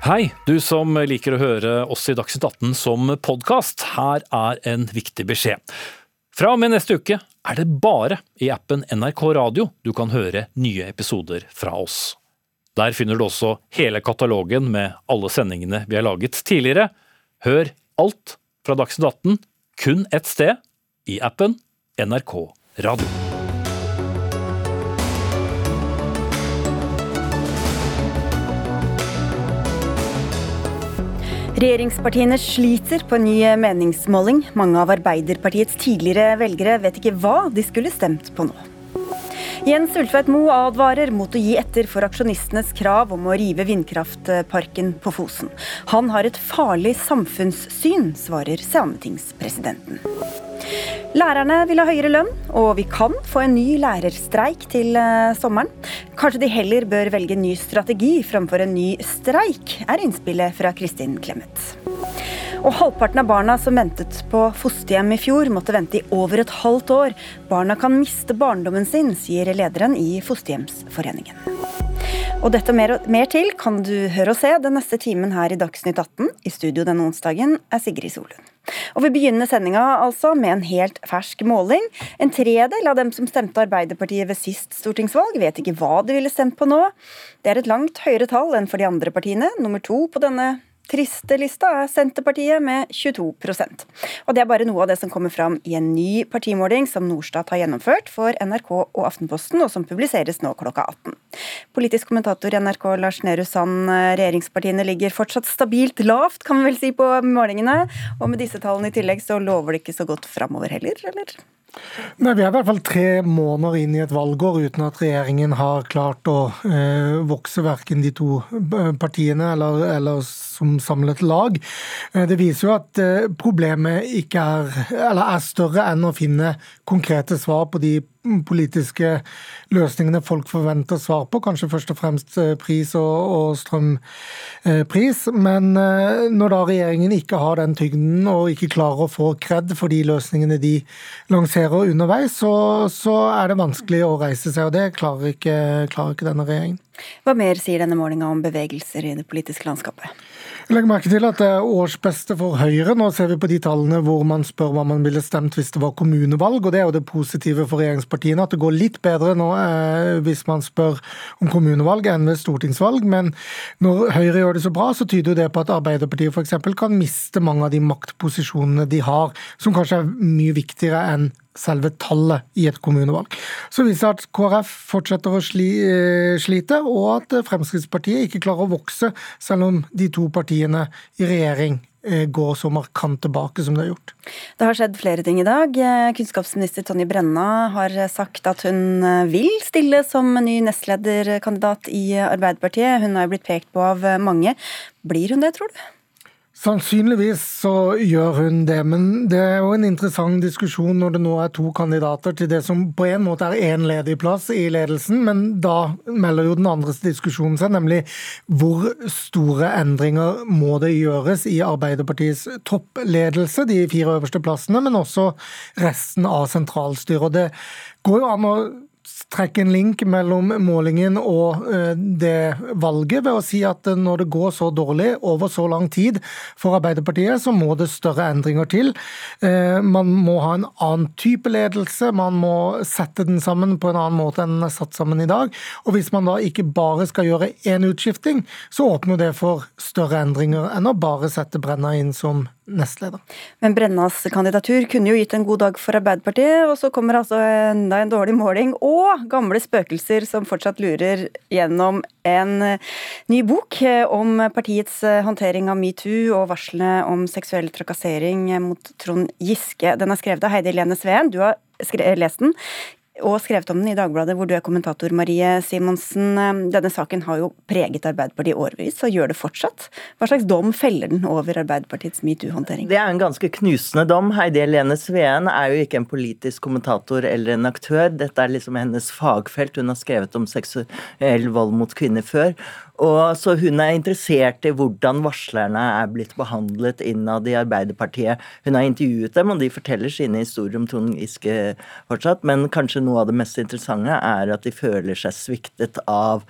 Hei, du som liker å høre oss i Dagsnytt 18 som podkast. Her er en viktig beskjed. Fra og med neste uke er det bare i appen NRK Radio du kan høre nye episoder fra oss. Der finner du også hele katalogen med alle sendingene vi har laget tidligere. Hør alt fra Dagsnytt 18 kun ett sted, i appen NRK Radio. Regjeringspartiene sliter på en ny meningsmåling. Mange av Arbeiderpartiets tidligere velgere vet ikke hva de skulle stemt på nå. Jens Ulfveit Moe advarer mot å gi etter for aksjonistenes krav om å rive vindkraftparken på Fosen. Han har et farlig samfunnssyn, svarer sametingspresidenten. Lærerne vil ha høyere lønn, og vi kan få en ny lærerstreik til eh, sommeren. Kanskje de heller bør velge en ny strategi framfor en ny streik, er innspillet fra Kristin Clemet. Og halvparten av barna som ventet på fosterhjem i fjor, måtte vente i over et halvt år. Barna kan miste barndommen sin, sier lederen i Fosterhjemsforeningen. Og dette og mer, mer til kan du høre og se den neste timen her i Dagsnytt 18. I studio denne onsdagen er Sigrid Solund. Og Vi begynner sendinga altså med en helt fersk måling. En tredel av dem som stemte Arbeiderpartiet ved sist stortingsvalg, vet ikke hva de ville stemt på nå. Det er et langt høyere tall enn for de andre partiene. Nummer to på denne triste lista er Senterpartiet med 22% Og Det er bare noe av det som kommer fram i en ny partimåling som Norstat har gjennomført for NRK og Aftenposten, og som publiseres nå klokka 18. Politisk kommentator i NRK Lars Nehru Sand, regjeringspartiene ligger fortsatt stabilt lavt, kan vi vel si, på målingene. Og med disse tallene i tillegg så lover det ikke så godt framover heller, eller? Nei, Vi er i hvert fall tre måneder inn i et valgår uten at regjeringen har klart å eh, vokse verken de to eh, partiene eller, eller som samlet lag. Eh, det viser jo at eh, problemet er, er større enn å finne konkrete svar på de politiske løsningene folk forventer svar på, kanskje først og fremst eh, pris og, og strømpris. Men eh, når da regjeringen ikke har den tyngden og ikke klarer å få kred for de løsningene de lanserer underveis, så, så er det vanskelig å reise seg, og det klarer ikke, klarer ikke denne regjeringen. Hva mer sier denne målinga om bevegelser i det politiske landskapet? Legg merke til at det er årsbeste for Høyre. Nå ser vi på de tallene hvor man spør hva man ville stemt hvis det var kommunevalg. og Det er jo det positive for regjeringspartiene, at det går litt bedre nå eh, hvis man spør om kommunevalg enn ved stortingsvalg. Men når Høyre gjør det så bra, så tyder jo det på at Arbeiderpartiet f.eks. kan miste mange av de maktposisjonene de har, som kanskje er mye viktigere enn selve tallet i et kommunevalg. Så viser det at KrF fortsetter å sli, eh, slite, og at Fremskrittspartiet ikke klarer å vokse, selv om de to partiene i regjering eh, går så markant tilbake som det har gjort. Det har skjedd flere ting i dag. Eh, kunnskapsminister Tonje Brenna har sagt at hun vil stille som ny nestlederkandidat i Arbeiderpartiet. Hun har blitt pekt på av mange. Blir hun det, tror du? Sannsynligvis så gjør hun det, men det er jo en interessant diskusjon når det nå er to kandidater til det som på en måte er én ledig plass i ledelsen, men da melder jo den andre diskusjonen seg, nemlig hvor store endringer må det gjøres i Arbeiderpartiets toppledelse, de fire øverste plassene, men også resten av sentralstyret. Og det går jo an å trekke en link mellom målingen og eh, det valget ved å si at når det går så dårlig over så lang tid for Arbeiderpartiet, så må det større endringer til. Eh, man må ha en annen type ledelse, man må sette den sammen på en annen måte enn den er satt sammen i dag. Og hvis man da ikke bare skal gjøre én utskifting, så åpner det for større endringer enn å bare sette Brenna inn som nestleder. Men Brennas kandidatur kunne jo gitt en god dag for Arbeiderpartiet, og så kommer altså enda en dårlig måling og gamle spøkelser som fortsatt lurer gjennom en eh, ny bok eh, om partiets eh, håndtering av metoo og varslene om seksuell trakassering mot Trond Giske. Den er skrevet av Heidi Lene Sveen, du har lest den og skrevet om den i Dagbladet, hvor du er kommentator, Marie Simonsen. Denne saken har jo preget Arbeiderpartiet årevis, og gjør det fortsatt. Hva slags dom feller den over Arbeiderpartiets metoo-håndtering? Det er en ganske knusende dom. Heidi Helene Sveen er jo ikke en politisk kommentator eller en aktør. Dette er liksom hennes fagfelt. Hun har skrevet om seksuell vold mot kvinner før. Og så Hun er interessert i hvordan varslerne er blitt behandlet innad i Arbeiderpartiet. Hun har intervjuet dem, og de forteller sine historier om Trond Giske fortsatt. Men kanskje noe av det mest interessante er at de føler seg sviktet av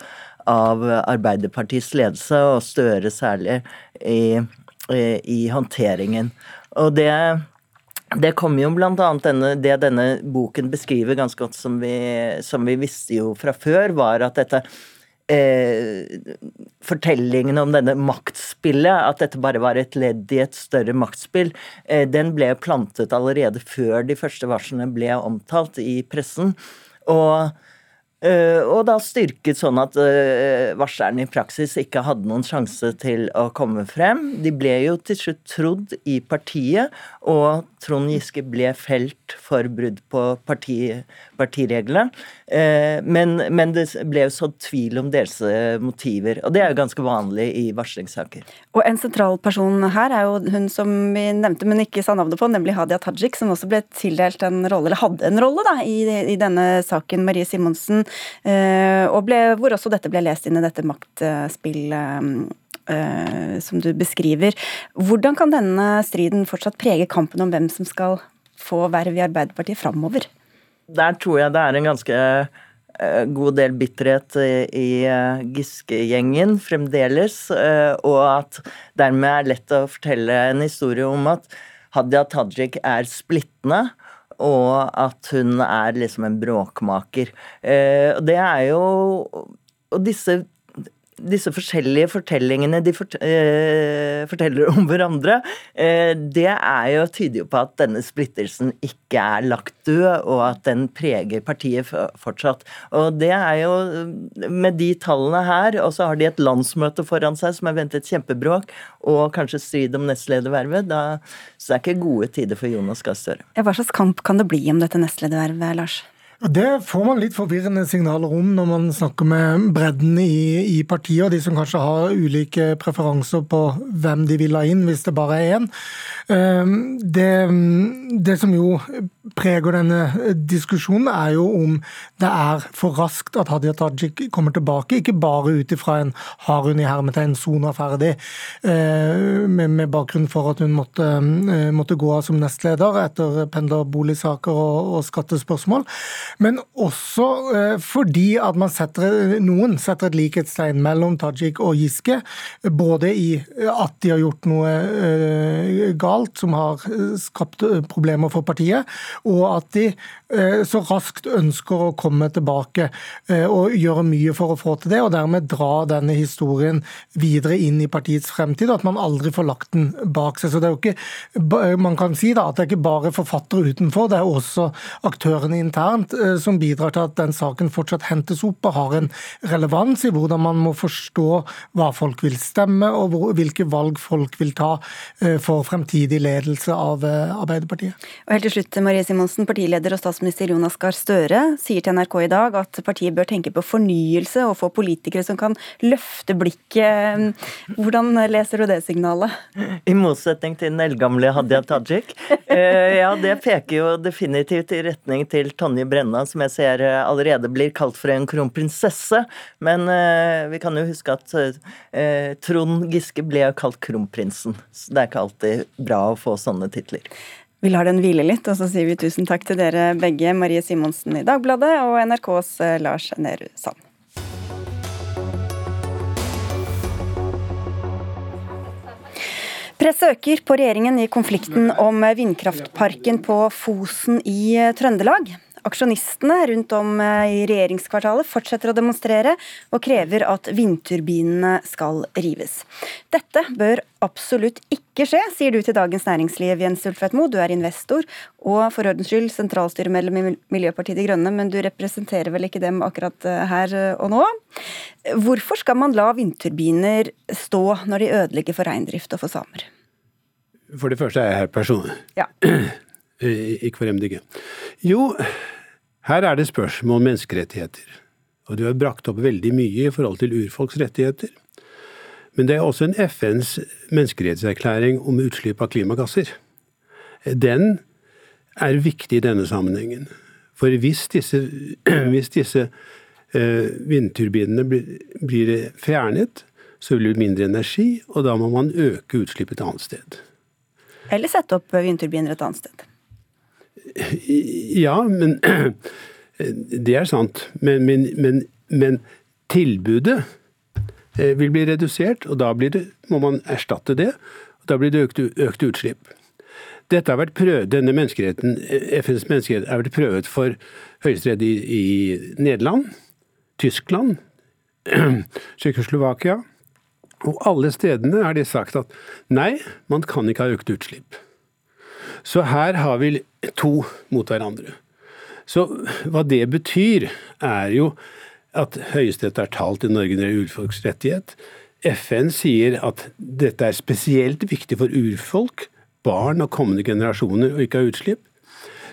av Arbeiderpartiets ledelse, og Støre særlig, i, i, i håndteringen. Og det det kommer jo blant annet denne, Det denne boken beskriver ganske godt, som vi, som vi visste jo fra før, var at dette eh, Fortellingen om denne maktspillet, at dette bare var et ledd i et større maktspill, eh, den ble plantet allerede før de første varslene ble omtalt i pressen. Og Uh, og da styrket sånn at uh, varslerne i praksis ikke hadde noen sjanse til å komme frem. De ble jo til slutt trodd i partiet, og Trond Giske ble felt for brudd på parti, partireglene. Uh, men, men, det ble jo sådd tvil om deres motiver, og det er jo ganske vanlig i varslingssaker. Og en sentral person her er jo hun som vi nevnte, men ikke sa navnet på, nemlig Hadia Tajik, som også ble tildelt en rolle, eller hadde en rolle, da, i, i denne saken. Marie Simonsen og ble, hvor også dette ble lest inn i dette maktspillet eh, som du beskriver. Hvordan kan denne striden fortsatt prege kampen om hvem som skal få verv i Arbeiderpartiet framover? Der tror jeg det er en ganske eh, god del bitterhet i Giske-gjengen fremdeles, og at dermed er lett å fortelle en historie om at Hadia Tajik er splittende, og at hun er liksom en bråkmaker. Eh, det er jo Og disse disse forskjellige fortellingene de fort, eh, forteller om hverandre, eh, det er jo tyder jo på at denne splittelsen ikke er lagt død, og at den preger partiet fortsatt. Og det er jo med de tallene her, og så har de et landsmøte foran seg som er ventet kjempebråk, og kanskje strid om nestledervervet, da, så det er ikke gode tider for Jonas Gahr Støre. hva slags kamp kan det bli om dette nestledervervet, Lars? Det får man litt forvirrende signaler om når man snakker med bredden i, i partiet, og de som kanskje har ulike preferanser på hvem de vil ha inn, hvis det bare er én. Ehm, det, det som jo preger denne diskusjonen, er jo om det er for raskt at Hadia Tajik kommer tilbake, ikke bare ut ifra en har hun i hermetegn sona ferdig, eh, med, med, bakgrunn for at hun måtte, eh, måtte, gå av som nestleder etter pendlerboligsaker og, og skattespørsmål. Men også eh, fordi at setter, noen setter et likhetstegn mellom Tajik og Giske. Både i at de har gjort noe eh, galt som har eh, skapt problemer for partiet, og at de så raskt ønsker å komme tilbake og gjøre mye for å få til det, og dermed dra denne historien videre inn i partiets fremtid, og at man aldri får lagt den bak seg. Så det er jo ikke, Man kan si da at det er ikke bare forfattere utenfor, det er også aktørene internt som bidrar til at den saken fortsatt hentes opp og har en relevans i hvordan man må forstå hva folk vil stemme, og hvilke valg folk vil ta eh, for fremtidig ledelse av eh, Arbeiderpartiet. Og helt til slutt, Marie Simonsen, partileder og statsminister Jonas Gahr Støre sier til NRK i dag at partiet bør tenke på fornyelse og få politikere som kan løfte blikket. Hvordan leser du det signalet? I motsetning til den eldgamle Hadia Tajik. Eh, ja, det peker jo definitivt i retning til Tonje Brenna som jeg ser eh, allerede blir kalt for en kronprinsesse. Men eh, vi kan jo huske at eh, Trond Giske ble jo kalt kronprinsen. Så det er ikke alltid bra å få sånne titler. Vi lar den hvile litt, og så sier vi tusen takk til dere begge, Marie Simonsen i Dagbladet og NRKs Lars Nehru Sand. Presset øker på regjeringen i konflikten om vindkraftparken på Fosen i Trøndelag. Aksjonistene rundt om eh, i regjeringskvartalet fortsetter å demonstrere, og krever at vindturbinene skal rives. Dette bør absolutt ikke skje, sier du til Dagens Næringsliv, Jens Ulfvedt Du er investor og for ordens skyld sentralstyremedlem i Miljøpartiet De Grønne, men du representerer vel ikke dem akkurat eh, her eh, og nå. Hvorfor skal man la vindturbiner stå når de ødelegger for reindrift og for samer? For det første er jeg her personlig. Ja. ikke for. Jo, her er det spørsmål om menneskerettigheter. Og du har brakt opp veldig mye i forhold til urfolks rettigheter. Men det er også en FNs menneskerettighetserklæring om utslipp av klimagasser. Den er viktig i denne sammenhengen. For hvis disse, hvis disse uh, vindturbinene blir fjernet, så vil det bli mindre energi, og da må man øke utslippet et annet sted. Eller sette opp vindturbiner et annet sted. Ja, men Det er sant. Men, men, men, men tilbudet eh, vil bli redusert, og da det, må man erstatte det. og Da blir det økt, økt utslipp. Prøvd, denne menneskeretten, FNs menneskerett har vært prøvet for høyesterett i, i Nederland, Tyskland, Tsjekkoslovakia. Og alle stedene har de sagt at nei, man kan ikke ha økt utslipp. Så her har vi to mot hverandre. Så hva det betyr, er jo at Høyesterett har talt i Norge når det gjelder urfolks rettighet. FN sier at dette er spesielt viktig for urfolk, barn og kommende generasjoner, og ikke ha utslipp.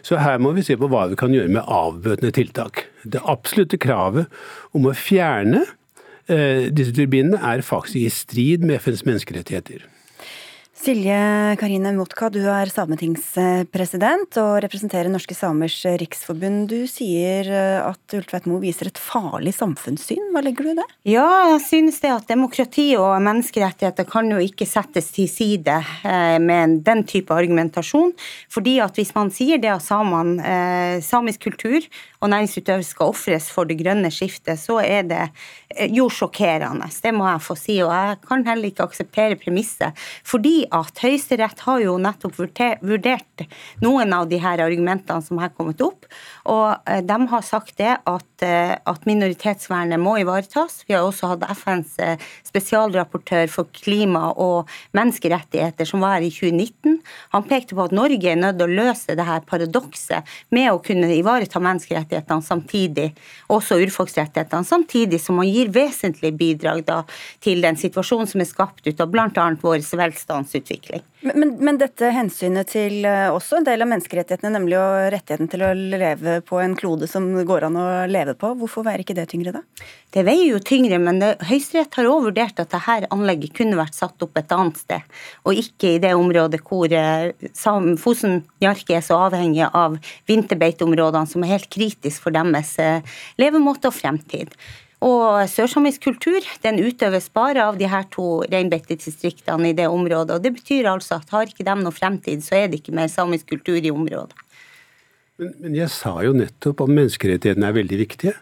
Så her må vi se på hva vi kan gjøre med avbøtende tiltak. Det absolutte kravet om å fjerne eh, disse turbinene er faktisk i strid med FNs menneskerettigheter. Silje Karine Motka, du er sametingspresident og representerer Norske Samers Riksforbund. Du sier eh, at Ultveit Moe viser et farlig samfunnssyn. Hva legger du i det? Ja, jeg synes det at demokrati og menneskerettigheter kan jo ikke settes til side eh, med den type argumentasjon. Fordi at hvis man sier det at eh, samisk kultur og næringsutøvere skal ofres for det grønne skiftet, så er det jo sjokkerende. Det må jeg få si. Og jeg kan heller ikke akseptere premisset. fordi at Høyesterett har jo nettopp vurdert noen av de her argumentene som har kommet opp, og eh, de har sagt det at, eh, at minoritetsvernet må ivaretas. Vi har også hatt FNs eh, spesialrapportør for klima og menneskerettigheter som var her i 2019. Han pekte på at Norge er nødt til å løse det her paradokset med å kunne ivareta menneskerettighetene samtidig, også urfolksrettighetene, samtidig som man gir vesentlige bidrag da, til den situasjonen som er skapt ut av bl.a. vår velstandsutvikling. Men, men, dette hensynet til eh, også en del av menneskerettighetene, nemlig rettigheten til å leve på en klode som går an å leve på, hvorfor veier ikke det tyngre da? Det veier jo tyngre, men Høyesterett har også vurdert at dette anlegget kunne vært satt opp et annet sted, og ikke i det området hvor eh, Fosen-Njarke er så avhengig av vinterbeiteområdene, som er helt kritisk for deres eh, levemåte og fremtid. Og sørsamisk kultur den utøves bare av de her to reinbeitedistriktene i det området. og Det betyr altså at har ikke de noe fremtid, så er det ikke mer samisk kultur i området. Men, men jeg sa jo nettopp at menneskerettighetene er veldig viktige.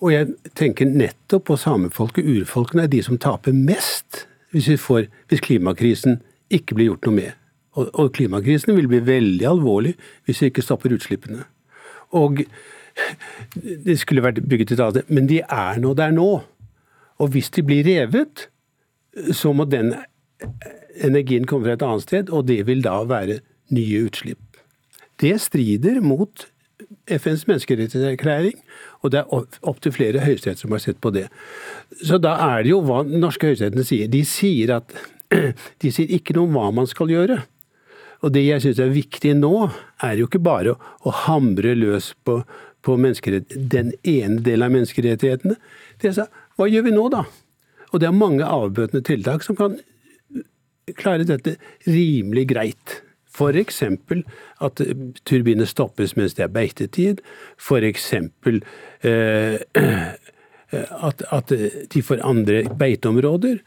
Og jeg tenker nettopp på samefolket, urfolkene, er de som taper mest hvis, får, hvis klimakrisen ikke blir gjort noe med. Og, og klimakrisen vil bli veldig alvorlig hvis vi ikke stopper utslippene. Og det skulle vært bygget et annet men de er nå der nå. Og hvis de blir revet, så må den energien komme fra et annet sted, og det vil da være nye utslipp. Det strider mot FNs menneskerettighetserklæring, og det er opptil flere høyesterett som har sett på det. Så da er det jo hva den norske høyesteretten sier. De sier at de sier ikke noe om hva man skal gjøre. Og det jeg syns er viktig nå, er jo ikke bare å, å hamre løs på på den ene delen av menneskerettighetene. Det sa, hva gjør vi nå, da? Og det er mange avbøtende tiltak som kan klare dette rimelig greit. F.eks. at turbiner stoppes mens det er beitetid. F.eks. Eh, at, at de får andre beiteområder.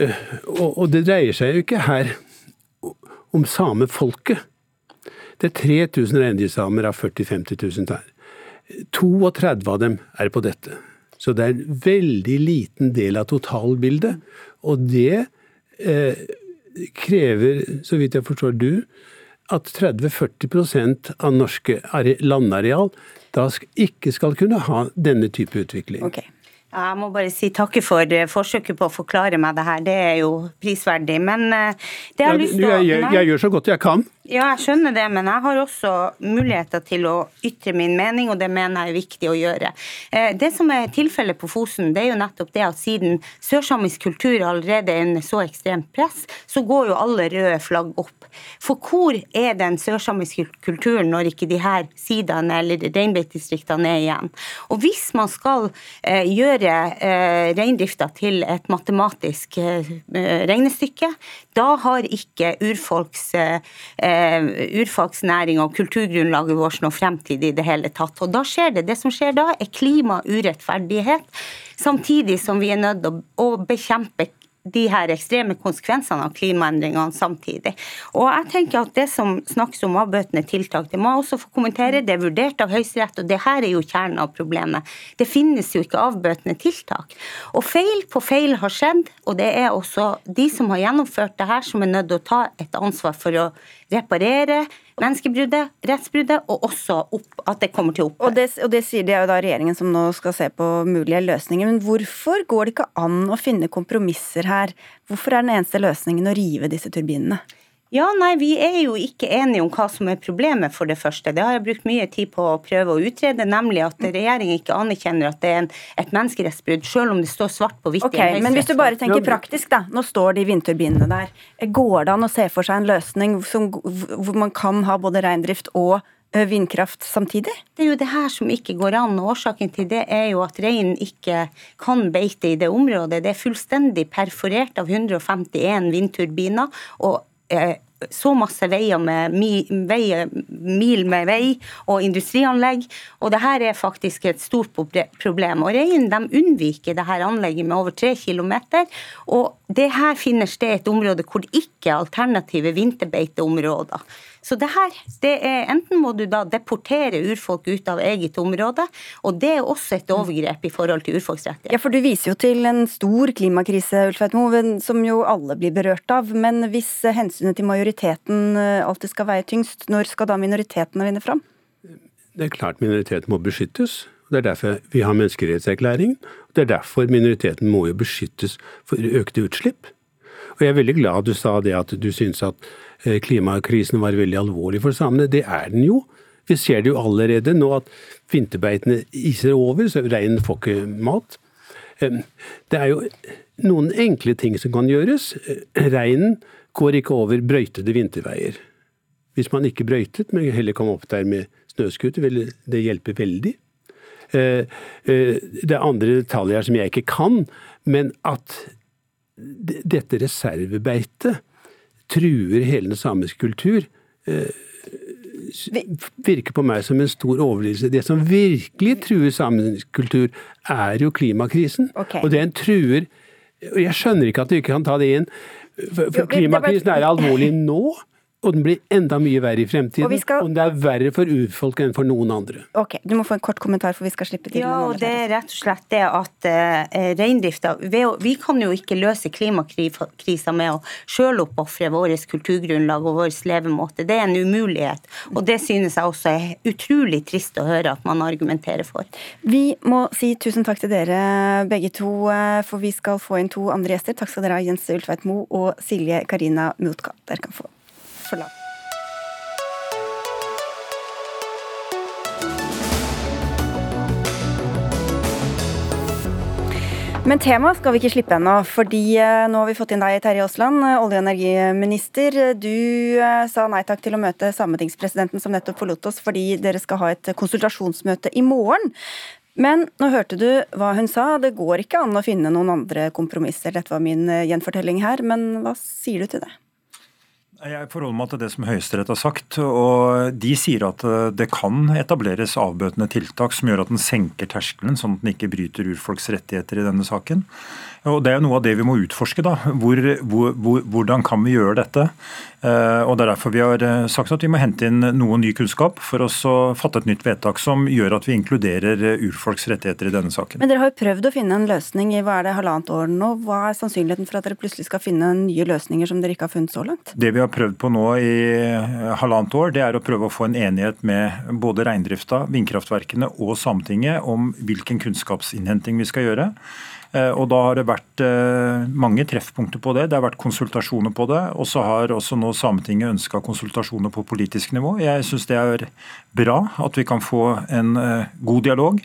Eh, og, og det dreier seg jo ikke her om samefolket. Det er 3000 reindriftssamer av 40 000-50 000 der. 32 av dem er på dette. Så det er en veldig liten del av totalbildet. Og det eh, krever, så vidt jeg forstår du, at 30-40 av norske landareal da ikke skal kunne ha denne type utvikling. Okay. Jeg må bare si takke for eh, forsøket på å forklare meg det her. Det er jo prisverdig. Men det det jeg har lyst til å jeg, jeg, jeg gjør så godt jeg kan. Ja, jeg skjønner det, men jeg har også muligheter til å ytre min mening, og det mener jeg er viktig å gjøre. Eh, det som er tilfellet på Fosen, det er jo nettopp det at siden sørsamisk kultur allerede er en så ekstremt press, så går jo alle røde flagg opp. For hvor er den sørsamiske kulturen når ikke de her sidene eller reinbeitedistriktene er igjen? Og hvis man skal eh, gjøre eh, reindrifta til et matematisk regnestykke, da har ikke urfolks urfolksnæringa og kulturgrunnlaget vårt noe fremtid i det hele tatt. Og da skjer det. Det som skjer da, er klimaurettferdighet, samtidig som vi er nødt å bekjempe de her ekstreme konsekvensene av klimaendringene samtidig. Og jeg tenker at Det som snakkes om avbøtende tiltak, det må jeg også få kommentere. Det er vurdert av Høyesterett, og det her er jo kjernen av problemet. Det finnes jo ikke avbøtende tiltak. Og feil på feil har skjedd, og det er også de som har gjennomført det her, som er nødt til å ta et ansvar for å reparere menneskebruddet, rettsbruddet, og også opp, at det kommer til opphør. Og det, og det sier det er jo da regjeringen som nå skal se på mulige løsninger. Men hvorfor går det ikke an å finne kompromisser her? Hvorfor er den eneste løsningen å rive disse turbinene? Ja, nei, Vi er jo ikke enige om hva som er problemet, for det første. Det har jeg brukt mye tid på å prøve å utrede, nemlig at regjeringen ikke anerkjenner at det er en, et menneskerettsbrudd, selv om det står svart på hvitt. Okay, men hvis du bare tenker praktisk, da. Nå står de vindturbinene der. Går det an å se for seg en løsning som, hvor man kan ha både reindrift og vindkraft samtidig? Det er jo det her som ikke går an. og Årsaken til det er jo at reinen ikke kan beite i det området. Det er fullstendig perforert av 151 vindturbiner. og så masse veier med veier, mil med vei og industrianlegg. Og det her er faktisk et stort problem. Og Reinen de unnviker det her anlegget med over tre km. Og det her finner sted et område hvor det ikke er alternative vinterbeiteområder. Så det her, det er enten må du da deportere urfolk ut av eget område, og det er også et overgrep i forhold til urfolksrettigheter. Ja, for du viser jo til en stor klimakrise, Ulf Moen, som jo alle blir berørt av. Men hvis hensynet til majoriteten eh, alltid skal veie tyngst, når skal da minoritetene vinne fram? Det er klart minoriteten må beskyttes. Det er derfor vi har menneskerettighetserklæringen. Det er derfor minoriteten må jo beskyttes for økte utslipp. Og jeg er veldig glad du sa det at du syns at Eh, klimakrisen var veldig alvorlig for samene. Det er den jo. Vi ser det jo allerede nå at vinterbeitene iser over, så reinen får ikke mat. Det er jo noen enkle ting som kan gjøres. Reinen går ikke over brøytede vinterveier. Hvis man ikke brøytet, men heller kom opp der med snøscooter, vil det hjelpe veldig. Eh, det er andre detaljer som jeg ikke kan, men at dette reservebeitet truer hele den samiske kultur, eh, virker på meg som en stor overlevelse. Det som virkelig truer samisk kultur, er jo klimakrisen. Okay. Og den truer Jeg skjønner ikke at du ikke kan ta det inn. For klimakrisen er alvorlig nå og den blir enda mye verre i fremtiden. Og, skal... og, det er verre for urfolk enn for noen andre. Ok, Du må få en kort kommentar, for vi skal slippe til Ja, og Det er rett og slett det at uh, reindrifta Vi kan jo ikke løse klimakrisa med å sjøloppofre vårt kulturgrunnlag og vår levemåte. Det er en umulighet. Og det synes jeg også er utrolig trist å høre at man argumenterer for. Vi må si tusen takk til dere begge to, eh, for vi skal få inn to andre gjester. Takk skal dere ha, Jens Ultveit Moe og Silje Karina Mutka. Dere kan få for lang. Men temaet skal vi ikke slippe ennå, fordi eh, nå har vi fått inn deg, Terje Aasland, eh, olje- og energiminister. Du eh, sa nei takk til å møte sametingspresidenten som nettopp forlot oss, fordi dere skal ha et konsultasjonsmøte i morgen. Men nå hørte du hva hun sa, det går ikke an å finne noen andre kompromisser. Dette var min gjenfortelling her, men hva sier du til det? Jeg forholder meg til det som Høyesterett har sagt. og De sier at eh, det kan etableres avbøtende tiltak som gjør at den senker terskelen, sånn at den ikke bryter urfolks rettigheter i denne saken. Og Det er noe av det vi må utforske. da. Hvor, hvor, hvordan kan vi gjøre dette? Eh, og Det er derfor vi har eh, sagt at vi må hente inn noe ny kunnskap for å fatte et nytt vedtak som gjør at vi inkluderer eh, urfolks rettigheter i denne saken. Men Dere har jo prøvd å finne en løsning i hva er det, halvannet år nå. Hva er sannsynligheten for at dere plutselig skal finne nye løsninger som dere ikke har funnet så langt? Det vi har prøvd på nå i halvannet år, det er å prøve å få en enighet med både reindrifta, vindkraftverkene og Sametinget om hvilken kunnskapsinnhenting vi skal gjøre. Eh, og Da har det vært eh, mange treffpunkter på det. Det har vært konsultasjoner på det. Og så har også nå Sametinget ønska konsultasjoner på politisk nivå. Jeg syns det er bra at vi kan få en eh, god dialog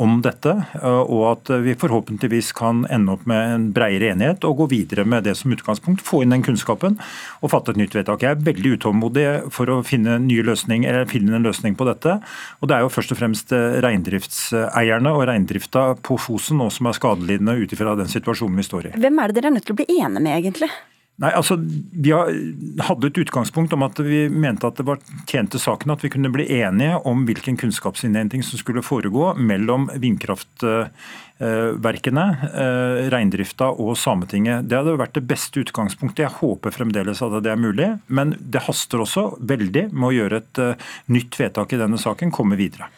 om dette, eh, og at vi forhåpentligvis kan ende opp med en bredere enighet og gå videre med det som utgangspunkt. Få inn den kunnskapen og fatte et nytt vedtak. Jeg er veldig utålmodig for å finne, løsning, finne en løsning på dette. Og Det er jo først og fremst eh, reindriftseierne og reindrifta på Fosen nå som er skadelidende ut ifra den situasjonen vi står i. Hvem er det dere er nødt til å bli enige med, egentlig? Nei, altså, Vi hadde et utgangspunkt om at vi mente at det var tjente saken at vi kunne bli enige om hvilken kunnskapsinnhenting som skulle foregå mellom vindkraftverkene, eh, reindrifta og Sametinget. Det hadde vært det beste utgangspunktet. Jeg håper fremdeles at det er mulig. Men det haster også veldig med å gjøre et eh, nytt vedtak i denne saken, komme videre.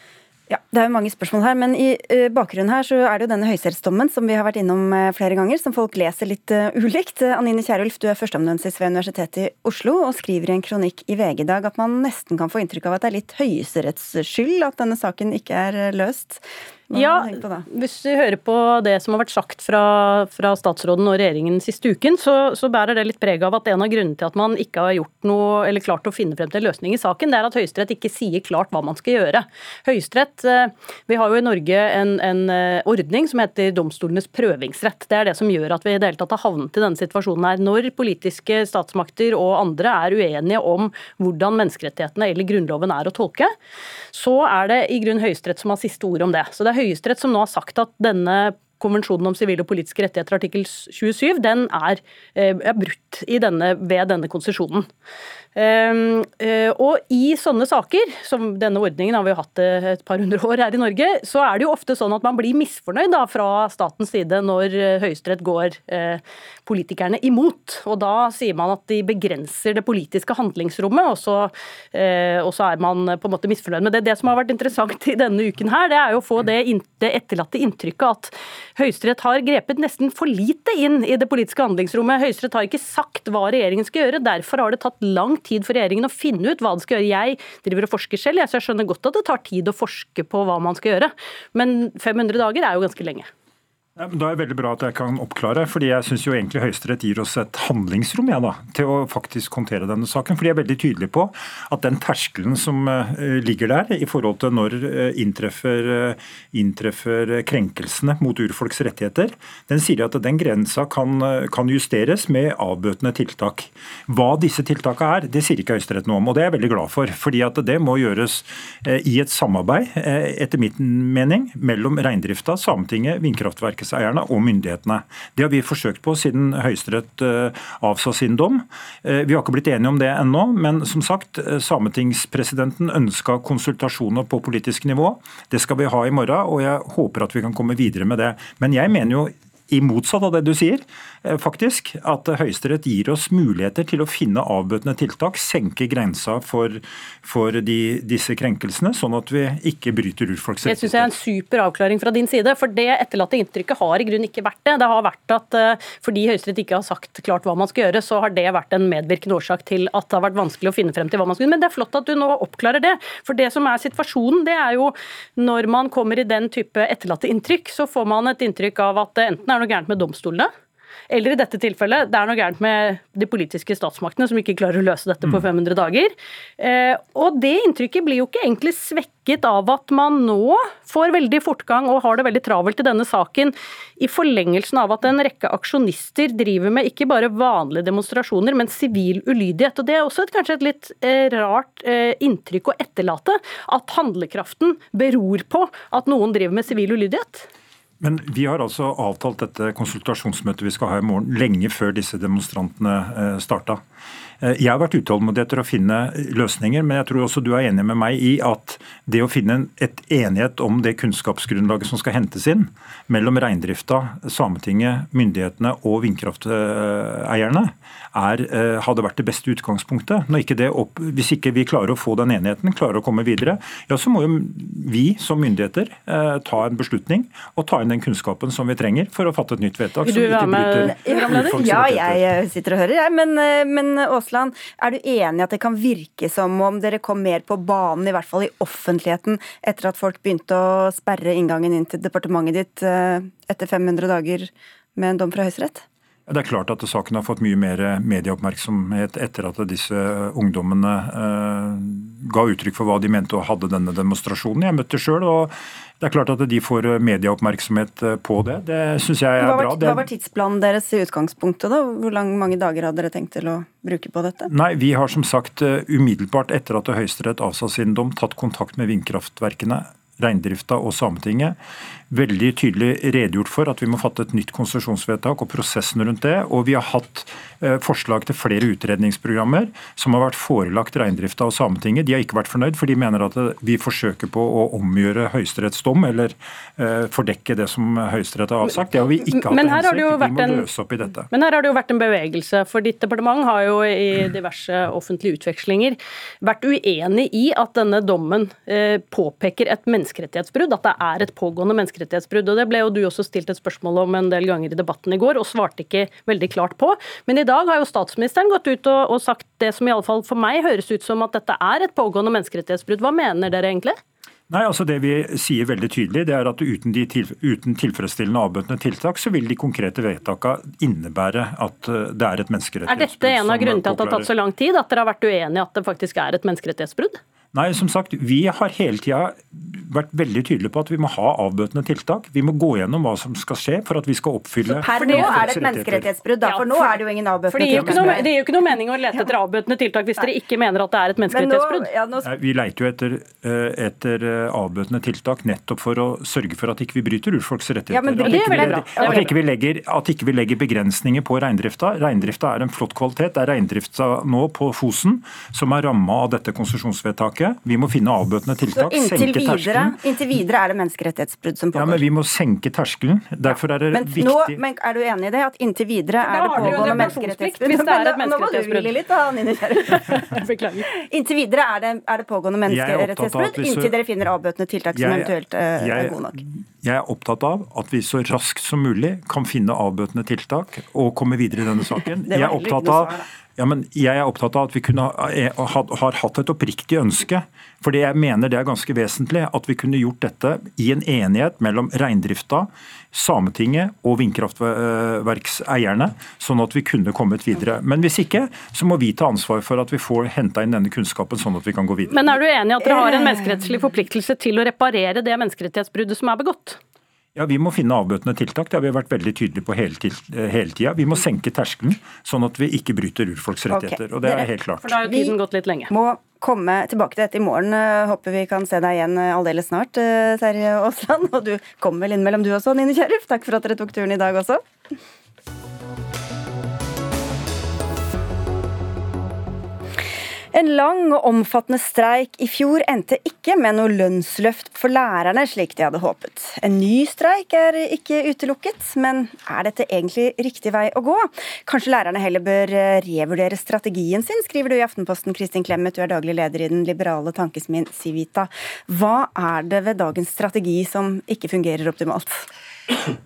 Ja, Det er jo mange spørsmål her, men i uh, bakgrunnen her så er det jo denne høyesterettsdommen som vi har vært innom uh, flere ganger, som folk leser litt uh, ulikt. Anine Kierulf, du er førsteamanuensis ved Universitetet i Oslo og skriver i en kronikk i VG i dag at man nesten kan få inntrykk av at det er litt Høyesteretts skyld at denne saken ikke er løst. Ja, hvis du hører på det som har vært sagt fra, fra statsråden og regjeringen siste uken, så, så, bærer det litt preg av at en av grunnene til at man ikke har gjort noe, eller klart å finne frem til en løsning i saken, det er at Høyesterett ikke sier klart hva man skal gjøre. Høyesterett eh, Vi har jo i Norge en, en, eh, ordning som heter domstolenes prøvingsrett. Det er det som gjør at vi i det hele tatt har havnet i denne situasjonen her. Når politiske statsmakter og andre er uenige om hvordan menneskerettighetene eller Grunnloven er å tolke, så er det i grunn Høyesterett som har siste ord om det. Så det er Høyesterett som nå har sagt at denne konvensjonen om sivile og politiske rettigheter, artikkel 27, den er, eh, er brutt denne, ved denne konsesjonen. Ehm, eh, og i sånne saker, som denne ordningen har vi hatt et par hundre år her i Norge, så er det jo ofte sånn at man blir misfornøyd da fra statens side når eh, Høyesterett går politikerne imot. Og da sier man at de begrenser det politiske handlingsrommet, og så, og så er man på en måte misfornøyd med det. Det som har vært interessant i denne uken her, det er jo å få det, det etterlatte inntrykket at Høyesterett har grepet nesten for lite inn i det politiske handlingsrommet. Høyesterett har ikke sagt hva regjeringen skal gjøre. Derfor har det tatt lang tid for regjeringen å finne ut hva det skal gjøre. Jeg driver og forsker selv, så jeg skjønner godt at det tar tid å forske på hva man skal gjøre. Men 500 dager er jo ganske lenge. Da er det veldig bra at jeg kan oppklare, fordi jeg syns egentlig Høyesterett gir oss et handlingsrom ja, da, til å faktisk håndtere denne saken. fordi jeg er veldig tydelig på at den terskelen som uh, ligger der i forhold til når uh, inntreffer, uh, inntreffer, krenkelsene mot urfolks rettigheter, den sier at den grensa kan, kan, justeres med avbøtende tiltak. Hva disse tiltakene er, det sier ikke Høyesterett noe om, og det er jeg veldig glad for. fordi at det må gjøres i et samarbeid, etter min mening, mellom reindrifta, Sametinget, vindkraftverket markedseierne og myndighetene. Det har vi forsøkt på siden Høyesterett eh, avsa sin dom. Eh, vi har ikke blitt enige om det ennå, men som sagt, eh, sametingspresidenten ønska konsultasjoner på politisk nivå. Det skal vi ha i morgen, og jeg håper at vi kan komme videre med det. Men jeg mener jo i motsatt av det du sier, faktisk, at Høyesterett gir oss muligheter til å finne avbøtende tiltak, senke grensa for, for de, disse krenkelsene, sånn at vi ikke bryter urfolks rettigheter. Det syns jeg er en super avklaring fra din side, for det etterlatte inntrykket har i grunn ikke vært det. Det har vært at eh, fordi Høyesterett ikke har sagt klart hva man skal gjøre, så har det vært en medvirkende årsak til at det har vært vanskelig å finne frem til hva man skal gjøre. Men det er flott at du nå oppklarer det. For det som er situasjonen, det er jo når man kommer i den type etterlatte inntrykk, så får man et inntrykk av at det enten er noe gærent med domstolene. Eller i dette tilfellet, det er noe gærent med de politiske statsmaktene som ikke klarer å løse dette på 500 mm. dager. Eh, og det inntrykket blir jo ikke egentlig svekket av at man nå får veldig fortgang og har det veldig travelt i denne saken, i forlengelsen av at en rekke aksjonister driver med ikke bare vanlige demonstrasjoner, men sivil ulydighet. Og Det er også et, kanskje et litt eh, rart eh, inntrykk å etterlate, at handlekraften beror på at noen driver med sivil ulydighet. Men vi har altså avtalt dette konsultasjonsmøtet vi skal ha i morgen, lenge før disse demonstrantene eh, starta. Eh, jeg har vært utålmodig etter å finne løsninger, men jeg tror også du er enig med meg i at det å finne et enighet om det kunnskapsgrunnlaget som skal hentes inn mellom reindrifta, Sametinget, myndighetene og vindkrafteierne, er, eh, hadde vært det beste utgangspunktet. Ikke opp, hvis ikke vi klarer å få den enigheten, klarer å komme videre, ja, så må jo vi som myndigheter eh, ta en beslutning og ta inn den kunnskapen som vi trenger for å fatte et nytt vedtak. Vil du være med? Ja, jeg sitter og hører, jeg. Men, men Åsland, Aasland, er du enig i at det kan virke som om dere kom mer på banen, i hvert fall i offentligheten, etter at folk begynte å sperre inngangen inn til departementet ditt eh, etter 500 dager med en dom fra Høyesterett? Det er klart at saken har fått mye mer medieoppmerksomhet etter at disse ungdommene eh, ga uttrykk for hva de mente og hadde denne demonstrasjonen. Jeg møtte sjøl, og det er klart at de får medieoppmerksomhet eh, på det. Det syns jeg er hva var, bra. Hva var tidsplanen deres i utgangspunktet? da? Hvor lang, mange dager hadde dere tenkt til å bruke på dette? Nei, Vi har som sagt eh, umiddelbart etter at Høyesterett avsa sin dom, tatt kontakt med vindkraftverkene reindrifta og Sametinget. Veldig tydelig redegjort for at vi må fatte et nytt konsesjonsvedtak og prosessen rundt det. Og vi har hatt eh, forslag til flere utredningsprogrammer som har vært forelagt reindrifta og Sametinget. De har ikke vært fornøyd, for de mener at vi forsøker på å omgjøre Høyesteretts dom, eller uh, fordekke det som Høyesterett har avsagt. Det har vi ikke hatt til hensikt. Vi må løse opp i dette. Men her har det jo vært en bevegelse. For ditt departement har jo i diverse offentlige utvekslinger vært uenig i at denne dommen eh, påpeker et menneskerettighetsbrudd, at det er et pågående menneskerettighetsbrudd. Og Det ble jo du også stilt et spørsmål om en del ganger i debatten i går, og svarte ikke veldig klart på. Men i dag har jo statsministeren gått ut og, og sagt det som i alle fall for meg høres ut som at dette er et pågående menneskerettighetsbrudd. Hva mener dere egentlig? Nei, altså Det vi sier veldig tydelig, det er at uten, til, uten tilfredsstillende avbøtende tiltak, så vil de konkrete vedtakene innebære at eh, det er et menneskerettighetsbrudd. Er dette en av grunnene til at det har tatt så lang tid? At dere har vært uenige i at det faktisk er et menneskerettighetsbrudd? Nei, som sagt, Vi har hele tida vært veldig tydelige på at vi må ha avbøtende tiltak. Vi må gå gjennom hva som skal skje for at vi skal oppfylle Så per nå er det et menneskerettighetsbrudd, da? For nå er det jo ingen avbøtende tiltak. Det gir jo ikke noe mening å lete etter avbøtende tiltak hvis dere ikke mener at det er et menneskerettighetsbrudd. Ja, nå... Vi leiter jo etter, eh, etter, eh, avbøtende tiltak nettopp for å sørge for at ikke vi bryter urfolks rettigheter. Ja, det er. At ikke vi legger, at ikke vi legger begrensninger på reindrifta. Reindrifta er en flott kvalitet. Det er reindrifta nå på Fosen som er ramma av dette konsesjonsvedtaket tiltaket. Vi må finne avbøtende tiltak. Så inntil videre, inntil videre er det menneskerettighetsbrudd som pågår? Ja, men vi må senke terskelen. Derfor er det men viktig nå, men Er du enig i det? At inntil videre er det pågående menneskerettighetsbrudd? Hvis det er et menneskerettighetsbrudd. Litt, da, Nine Beklager. Inntil videre er det, er det pågående menneskerettighetsbrudd, inntil dere finner avbøtende tiltak som eventuelt uh, er gode nok? Jeg er opptatt av at vi så raskt som mulig kan finne avbøtende tiltak og komme videre i denne saken. Jeg er opptatt av ja, men Jeg er opptatt av at vi kunne, eh, har hatt et oppriktig ønske. fordi jeg mener det er ganske vesentlig at vi kunne gjort dette i en enighet mellom reindrifta, Sametinget og vindkraftverkseierne, sånn at vi kunne kommet videre. Men hvis ikke, så må vi ta ansvar for at vi får henta inn denne kunnskapen, sånn at vi kan gå videre. Men er du enig i at dere har en menneskerettslig forpliktelse til å reparere det menneskerettighetsbruddet som er begått? Ja, Vi må finne avbøtende tiltak. Det har vi vært veldig tydelige på hele, eh, hele tida. Vi må senke terskelen, sånn at vi ikke bryter urfolks rettigheter. Okay. Og det er helt klart. For da har jo tiden gått litt lenge. Vi Må komme tilbake til dette i morgen. Eh, håper vi kan se deg igjen eh, aldeles snart, Terje Aasland. Og du kommer vel innimellom du også, Nine Kjerulf. Takk for at dere tok turen i dag også. En lang og omfattende streik i fjor endte ikke med noe lønnsløft for lærerne, slik de hadde håpet. En ny streik er ikke utelukket, men er dette egentlig riktig vei å gå? Kanskje lærerne heller bør eh, revurdere strategien sin, skriver du i Aftenposten, Kristin Clemet, du er daglig leder i den liberale tankesmien Civita. Hva er det ved dagens strategi som ikke fungerer optimalt?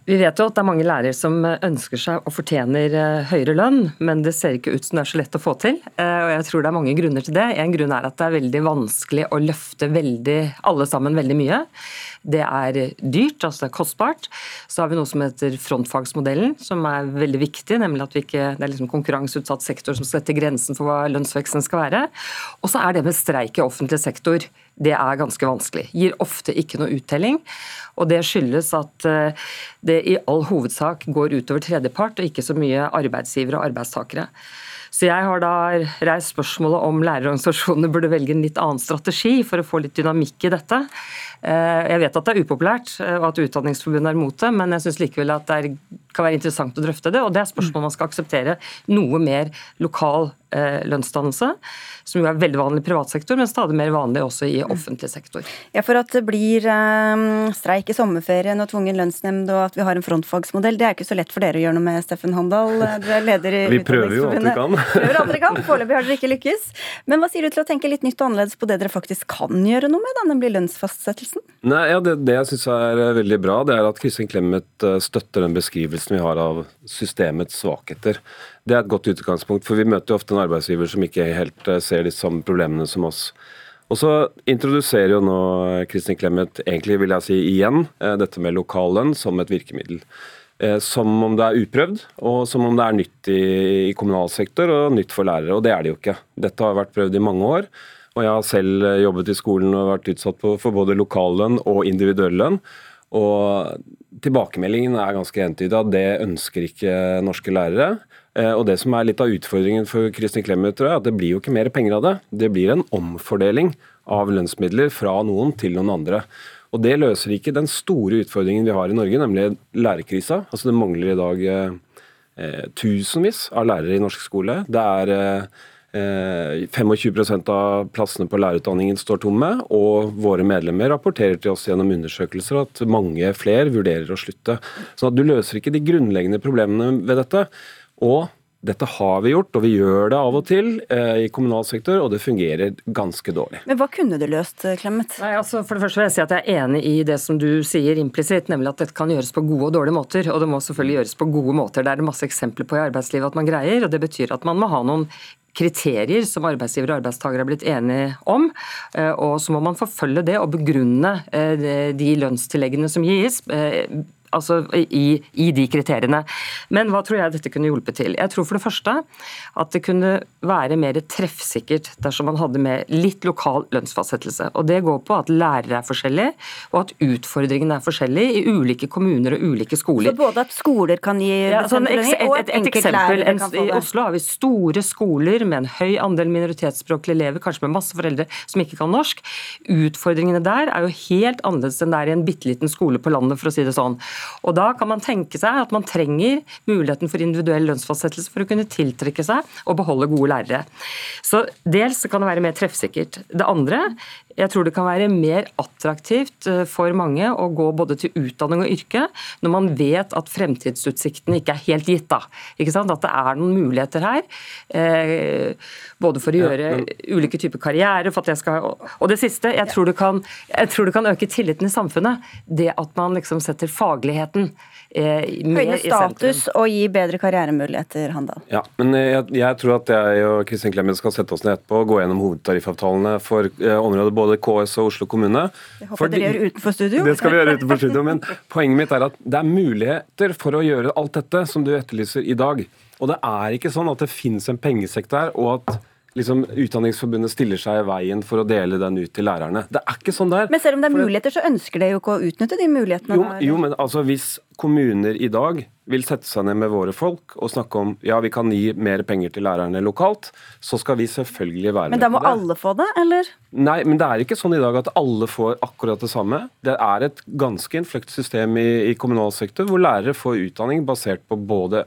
Vi vet jo at det er mange lærere som ønsker seg og fortjener eh, høyere lønn, men det ser ikke ut som det er så lett å få til. Eh, og jeg tror det er mange grunner til det. En grunn er at det er veldig vanskelig å løfte veldig, alle sammen veldig mye. Det er dyrt, altså det er kostbart. Så har vi noe som heter frontfagsmodellen, som er veldig viktig. Nemlig at ikke, det er liksom konkurranseutsatt sektor som setter grensen for hva lønnsveksten skal være. Og så er det med streik i offentlig sektor det er ganske vanskelig. Gir ofte ikke noe uttelling. Og det skyldes at eh, det i all hovedsak går utover tredjepart, og ikke så mye arbeidsgivere og arbeidstakere. Så jeg har da reist spørsmålet om lærerorganisasjonene burde velge en litt annen strategi for å få litt dynamikk i dette. Eh, jeg vet at det er upopulært, eh, og at Utdanningsforbundet er imot det, men jeg syns likevel at det kan være interessant å drøfte det. Og det er spørsmål man skal akseptere noe mer lokal Eh, lønnsdannelse, som jo er veldig vanlig i privat sektor, men stadig mer vanlig også i offentlig sektor. Ja, For at det blir eh, streik i sommerferien og tvungen lønnsnemnd og at vi har en frontfagsmodell, det er ikke så lett for dere å gjøre noe med, Steffen Handal. Du er leder i Vi prøver jo alt vi kan. prøver alt dere kan. Foreløpig har dere ikke lykkes. Men hva sier du til å tenke litt nytt og annerledes på det dere faktisk kan gjøre noe med, da, nemlig lønnsfastsettelsen? Nei, ja, det, det jeg syns er veldig bra, det er at Kristin Clemet støtter den beskrivelsen vi har av systemets svakheter. Det er et godt utgangspunkt, for vi møter jo ofte en arbeidsgiver som ikke helt eh, ser de samme problemene som oss. Og så introduserer jo nå Kristin Clemet egentlig, vil jeg si igjen, eh, dette med lokallønn som et virkemiddel. Eh, som om det er uprøvd, og som om det er nytt i, i kommunal sektor og nytt for lærere. Og det er det jo ikke. Dette har vært prøvd i mange år. Og jeg har selv jobbet i skolen og vært utsatt for både lokallønn og individuell lønn. Og tilbakemeldingen er ganske entydig at det ønsker ikke norske lærere. Eh, og Det som er litt av utfordringen for Kristin Clemet, tror jeg, at det blir jo ikke mer penger av det. Det blir en omfordeling av lønnsmidler fra noen til noen andre. Og Det løser ikke den store utfordringen vi har i Norge, nemlig lærerkrisa. Altså Det mangler i dag eh, tusenvis av lærere i norsk skole. Det er eh, 25 eh, av plassene på lærerutdanningen står tomme, og våre medlemmer rapporterer til oss gjennom undersøkelser at mange flere vurderer å slutte. Så du løser ikke de grunnleggende problemene ved dette. Og dette har vi gjort, og vi gjør det av og til eh, i kommunal sektor, og det fungerer ganske dårlig. Men hva kunne du løst, Clemet? Nei, altså For det første vil jeg si at jeg er enig i det som du sier implisitt, nemlig at dette kan gjøres på gode og dårlige måter. Og det må selvfølgelig gjøres på gode måter. Det er det masse eksempler på i arbeidslivet at man greier, og det betyr at man må ha noen kriterier som arbeidsgiver og arbeidstaker har blitt enige om. Eh, og så må man forfølge det og begrunne eh, de lønnstilleggene som gis altså i, i, de kriteriene. Men hva tror jeg dette kunne hjulpet til? Jeg tror for det første at det kunne være mer treffsikkert dersom man hadde med litt lokal lønnsfastsettelse. Og Det går på at lærere er forskjellige, og at utfordringene er forskjellige i ulike kommuner og ulike skoler. Så både at skoler kan gi ja, sånn, et, et, et, et eksempel, en. I Oslo har vi store skoler med en høy andel minoritetsspråklige elever, kanskje med masse foreldre som ikke kan norsk. Utfordringene der er jo helt annerledes enn det er i en bitte liten skole på landet, for å si det sånn. Og Da kan man tenke seg at man trenger muligheten for individuell lønnsfastsettelse for å kunne tiltrekke seg og beholde gode lærere. Så Dels kan det være mer treffsikkert. Det andre jeg tror det kan være mer attraktivt eh, for mange å gå både til utdanning og yrke når man vet at fremtidsutsiktene ikke er helt gitt. da. Ikke sant? At det er noen muligheter her. Eh, både for å gjøre ja, men... ulike typer karriere for at jeg skal, Og det siste, jeg tror, det kan, jeg tror det kan øke tilliten i samfunnet. Det at man liksom setter fagligheten Høyne status og gi bedre karrieremuligheter, Handal. Ja, men jeg, jeg, tror at jeg og Kristin Clemet skal sette oss ned etterpå og gå gjennom hovedtariffavtalene for eh, området både KS og Oslo kommune. Det håper jeg dere gjør utenfor studio. Det skal vi gjøre utenfor studio, men poenget mitt er at det er muligheter for å gjøre alt dette som du etterlyser i dag. Og det er ikke sånn at det finnes en pengesekk der, og at liksom, Utdanningsforbundet stiller seg i veien for å dele den ut til lærerne. Det er ikke sånn der. Men selv om det er muligheter, så ønsker de jo ikke å utnytte de mulighetene? Jo, jo, men altså hvis kommuner i dag vil sette seg ned med våre folk og snakke om ja, vi kan gi mer penger til lærerne lokalt, så skal vi selvfølgelig være med på det. Men da må alle få det, eller? Nei, men det er ikke sånn i dag at alle får akkurat det samme. Det er et ganske innfløkt system i, i kommunal sektor hvor lærere får utdanning basert på både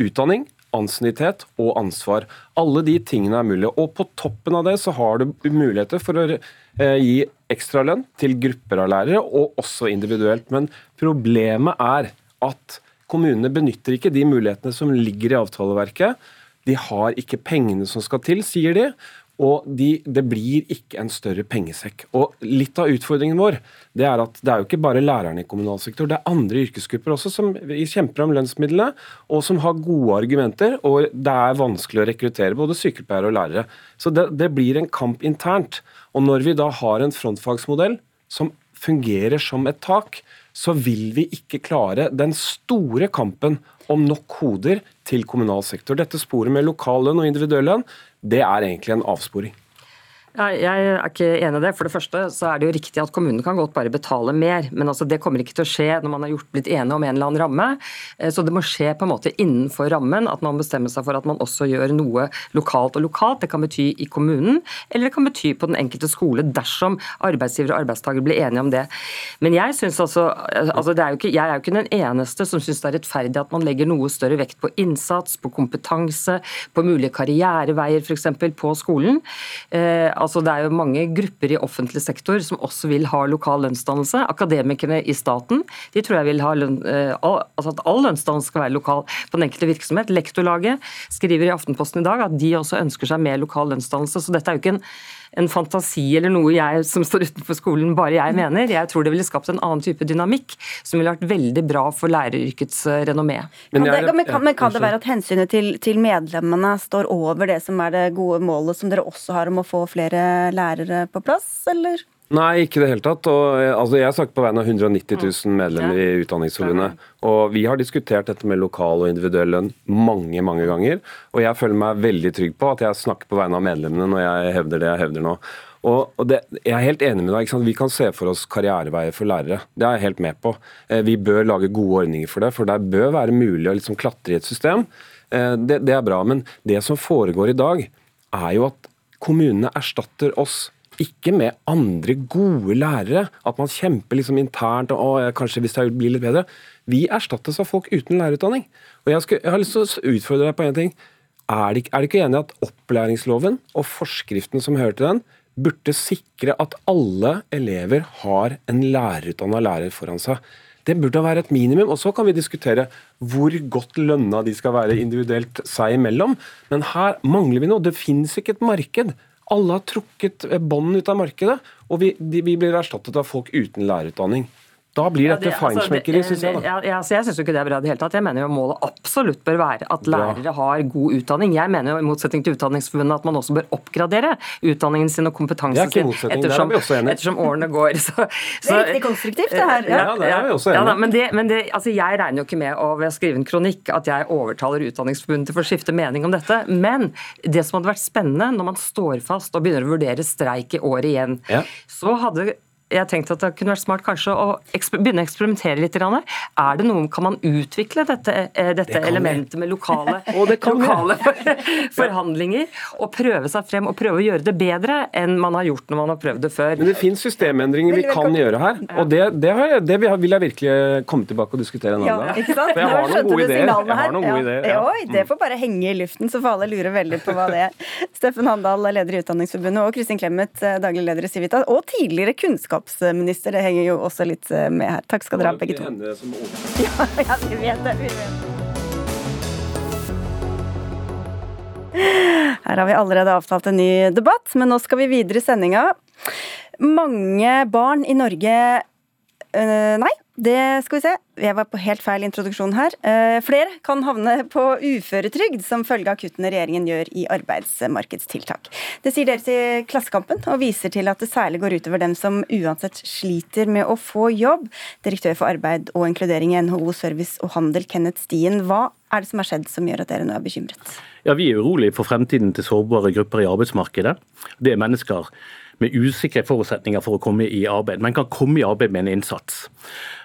utdanning, ansiennitet og ansvar. Alle de tingene er mulige. Og på toppen av det så har du muligheter for å eh, gi ekstralønn til grupper av lærere, og også individuelt. Men problemet er at kommunene benytter ikke de mulighetene som ligger i avtaleverket. De har ikke pengene som skal til, sier de. Og de, det blir ikke en større pengesekk. Og Litt av utfordringen vår det er at det er jo ikke bare lærerne i kommunal sektor, det er andre yrkesgrupper også som kjemper om lønnsmidlene, og som har gode argumenter. Og det er vanskelig å rekruttere både sykepleiere og lærere. Så det, det blir en kamp internt. Og når vi da har en frontfagsmodell som fungerer som et tak, så vil vi ikke klare den store kampen om nok hoder til kommunal sektor. Dette sporet med lokal lønn og individuell lønn det er egentlig en avsporing. Jeg er ikke enig i det. For det første så er det jo riktig at kommunen kan godt bare betale mer, men altså det kommer ikke til å skje når man har gjort, blitt enige om en eller annen ramme. Eh, så det må skje på en måte innenfor rammen, at man bestemmer seg for at man også gjør noe lokalt. Og lokalt det kan bety i kommunen, eller det kan bety på den enkelte skole dersom arbeidsgiver og arbeidstaker blir enige om det. Men jeg synes altså, altså er ikke, jeg er jo ikke den eneste som syns det er rettferdig at man legger noe større vekt på innsats, på kompetanse, på mulige karriereveier f.eks. på skolen. Altså Det er jo mange grupper i offentlig sektor som også vil ha lokal lønnsdannelse. Akademikerne i staten de tror jeg vil ha lønn, eh, altså at all lønnsdannelse skal være lokal på den enkelte virksomhet. Lektorlaget skriver i Aftenposten i dag at de også ønsker seg mer lokal lønnsdannelse. Så dette er jo ikke en en fantasi eller noe jeg som står utenfor skolen, bare jeg mener. Jeg tror det ville skapt en annen type dynamikk som ville vært veldig bra for læreryrkets eh, renommé. Men, jeg, men, kan, men kan, det være at hensynet til, til, medlemmene står over det som er det gode målet som dere også har om å få flere lærere på plass, eller? Nei, ikke i det hele tatt. Og, eh, altså, jeg snakker på vegne av 190 000 medlemmer i Utdanningsforbundet. Og vi har diskutert dette med lokal og individuell lønn mange mange ganger. Og jeg føler meg veldig trygg på at jeg snakker på vegne av medlemmene når jeg hevder det jeg hevder nå. Og, det, Jeg er helt enig med deg. Vi kan se for oss karriereveier for lærere. Det er jeg helt med på. Eh, vi bør lage gode ordninger for det, for det bør være mulig å liksom klatre i et system. Eh, det, det er bra. Men det som foregår i dag, er jo at kommunene erstatter oss ikke med andre gode lærere. At man kjemper liksom internt og kanskje hvis det blir litt bedre. Vi erstattes av folk uten lærerutdanning. Og jeg, skal, jeg har lyst til å utfordre deg på en ting. Er du ikke, enig i at opplæringsloven og forskriften som hører til den, burde sikre at alle elever har en lærerutdanna lærer foran seg? Det burde være et minimum. og Så kan vi diskutere hvor godt lønna de skal være individuelt seg imellom. Men her mangler vi noe. Det finnes ikke et marked. Alle har trukket bånd ut av markedet, og vi, de, vi blir erstattet av folk uten lærerutdanning. Da blir dette ja, det, altså, feinschmeckeri, syns jeg. da. Ja, ja, altså, jeg syns ikke det er bra i det hele tatt. Jeg mener jo målet absolutt bør være at lærere har god utdanning. Jeg mener jo i motsetning til Utdanningsforbundet at man også bør oppgradere utdanningen sin og kompetansen sin ettersom, ettersom, årene går. Så, så, det er riktig konstruktivt, det her. Ja, det er vi også enige ja, men, det, men det, altså, jeg regner jo ikke med å ved å skrive en kronikk at jeg overtaler Utdanningsforbundet til å skifte mening om dette. Men det som hadde vært spennende når man står fast og begynner å vurdere streik i året igjen, så hadde jeg tenkte at det kunne vært smart kanskje å begynne å eksperimentere litt. Er det noe, Kan man utvikle dette, eh, dette det elementet med lokale, lokale forhandlinger og prøve seg frem og prøve å gjøre det bedre enn man har gjort når man har prøvd det før? Men Det finnes systemendringer vi kan gjøre her, og det, det, jeg, det vil jeg virkelig komme tilbake og diskutere en annen dag. Ja, For jeg har noen gode ideer. Jeg har noen gode ideer ja. Oi, det får bare henge i luften, så får alle lure veldig på hva det er. Steffen Handal, leder i Utdanningsforbundet, og Kristin Clemet, eh, daglig leder i Civita, og tidligere kunnskap kunnskapsminister. Det henger jo også litt eh, med her. Takk skal dere ha, begge to. Ja, ja, vi vet det. Vi vet det. Her har vi allerede avtalt en ny debatt, men nå skal vi videre i sendinga. Mange barn i Norge øh, Nei, det skal vi se. Jeg var på helt feil introduksjon her. Eh, flere kan havne på uføretrygd som følge av kuttene regjeringen gjør i arbeidsmarkedstiltak. Det sier dere til Klassekampen, og viser til at det særlig går utover dem som uansett sliter med å få jobb. Direktør for arbeid og inkludering i NHO Service og Handel, Kenneth Stien. Hva er det som har skjedd som gjør at dere nå er bekymret? Ja, Vi er urolige for fremtiden til sårbare grupper i arbeidsmarkedet. Det er mennesker med usikre forutsetninger for å komme i arbeid, men kan komme i arbeid med en innsats.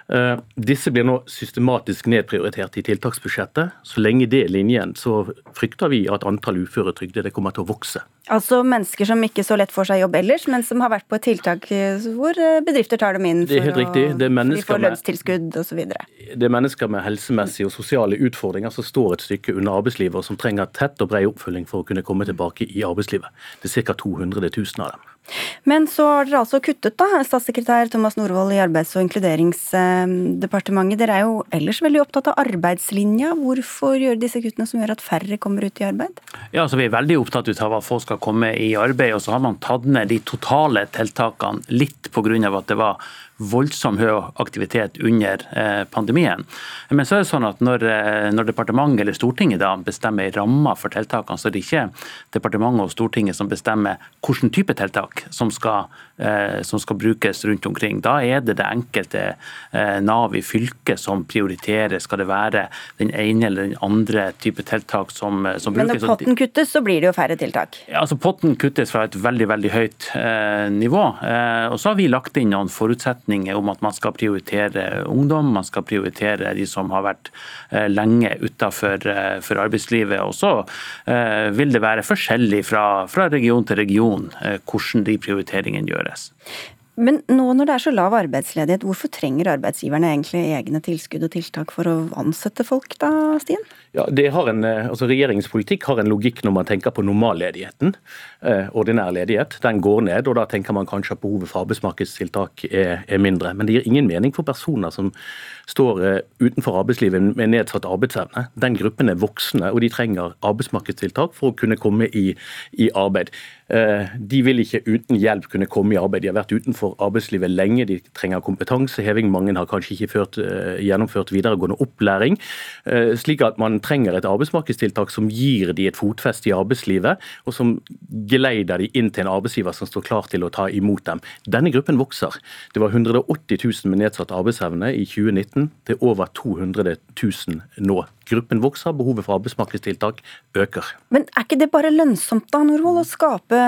Eh, disse blir nå systematisk nedprioritert i tiltaksbudsjettet. Så lenge det er linjen, så frykter vi at antall uføretrygdede kommer til å vokse. Altså mennesker som ikke så lett får seg jobb ellers, men som har vært på et tiltak eh, hvor eh, bedrifter tar dem inn for det er helt riktig. Det er å de lønnstilskudd osv. Det er mennesker med helsemessige og sosiale utfordringer som står et stykke under arbeidslivet, og som trenger tett og bred oppfølging for å kunne komme tilbake i arbeidslivet. Det er ca. 200 000 av dem. Men så har dere altså kuttet, da, statssekretær Thomas Norvoll i Arbeids- og inkluderingsdepartementet. Dere er jo ellers veldig opptatt av arbeidslinja. Hvorfor gjøre disse kuttene som gjør at færre kommer ut i arbeid? Ja, altså Vi er veldig opptatt av at folk skal komme i arbeid, og så har man tatt ned de totale tiltakene litt pga. at det var voldsom høy aktivitet under eh, pandemien. Men så er det sånn at når, eh, når departementet eller Stortinget da bestemmer rammer for tiltakene, så er det ikke departementet og Stortinget som bestemmer hvilken type tiltak som skal, eh, som skal, brukes rundt omkring. Da er det det enkelte Nav i fylket som prioriterer. Skal det være den ene eller den andre type tiltak som, som brukes? Men når potten kuttes, så blir det jo færre tiltak? Ja, altså Potten kuttes fra et veldig veldig høyt nivå. og så har vi lagt inn noen forutsetninger om at man skal prioritere ungdom, man skal prioritere de som har vært eh, lenge utenfor eh, arbeidslivet. Og så eh, vil det være forskjellig fra, fra region til region hvordan de prioriteringene gjøres. Men nå når det er så lav arbeidsledighet, hvorfor trenger arbeidsgiverne egentlig egne tilskudd og tiltak for å ansette folk da, Stien? Ja, en, altså Regjeringens politikk har en logikk når man tenker på normalledigheten. Eh, ordinær ledighet. Den går ned, og da tenker man kanskje at behovet for arbeidsmarkedstiltak er, er mindre. Men det gir ingen mening for personer som står eh, utenfor arbeidslivet med nedsatt arbeidsevne. Den gruppen er voksne, og de trenger arbeidsmarkedstiltak for å kunne komme i, i arbeid. Eh, de vil ikke uten hjelp kunne komme i arbeid. De har vært utenfor arbeidslivet lenge, de trenger kompetanseheving. Mange har kanskje ikke ført, eh, gjennomført videregående opplæring. Eh, slik at man trenger et arbeidsmarkedstiltak som gir de et fotfeste i arbeidslivet, og som geleider de inn til en arbeidsgiver som står klar til å ta imot dem. Denne gruppen vokser. Det var 180 000 med nedsatt arbeidsevne i 2019 til over 200 000 nå. Gruppen vokser, behovet for arbeidsmarkedstiltak øker. Men er ikke det bare lønnsomt da, Norvold, å skape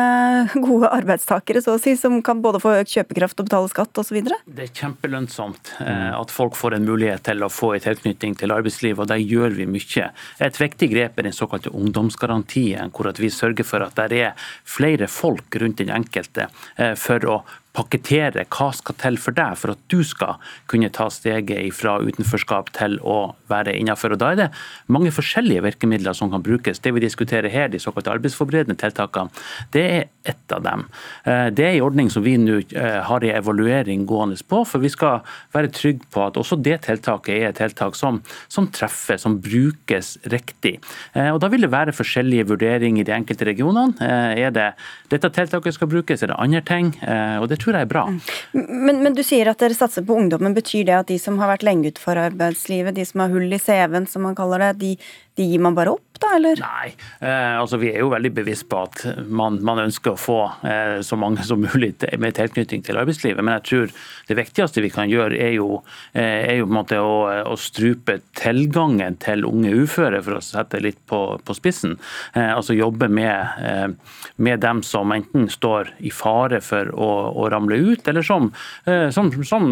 gode arbeidstakere så å si, som kan både få økt kjøpekraft og betale skatt osv.? Det er kjempelønnsomt eh, at folk får en mulighet til å få en tilknytning til arbeidslivet, og der gjør vi mye. Et viktig grep er den såkalte ungdomsgarantien, hvor vi sørger for at det er flere folk rundt den enkelte eh, for å pakkettere hva skal til for deg for at du skal kunne ta steget fra utenforskap til å være innenfor. Og Da er det mange forskjellige virkemidler som kan brukes. Det vi diskuterer her, de såkalte arbeidsforberedende tiltakene, det er ett av dem. Eh, det er en ordning som vi nå eh, har en evaluering gående på, for vi skal være trygge på at også det tiltaket er et tiltak som, som treffer, som brukes riktig. Eh, og Da vil det være forskjellige vurderinger i de enkelte regionene. Er det dette tiltaket skal brukes, er det andre ting? og det tror jeg er bra. Men, men, du sier at dere satser på ungdommen. Betyr det at de som har vært lenge utenfor arbeidslivet, de som har hull i CV-en som man kaller det, de, de gir man bare opp? Da, eller? Nei, eh, altså vi er jo veldig bevisst på at man, man ønsker å få eh, så mange som mulig med tilknytning til arbeidslivet. Men jeg tror det viktigste vi kan gjøre, er jo, eh, er jo på en måte å, å, strupe tilgangen til unge uføre, for å sette litt på, på spissen. Eh, altså jobbe med, eh, med, dem som enten står i fare for å, å ramle ut, eller som, eh, som, som,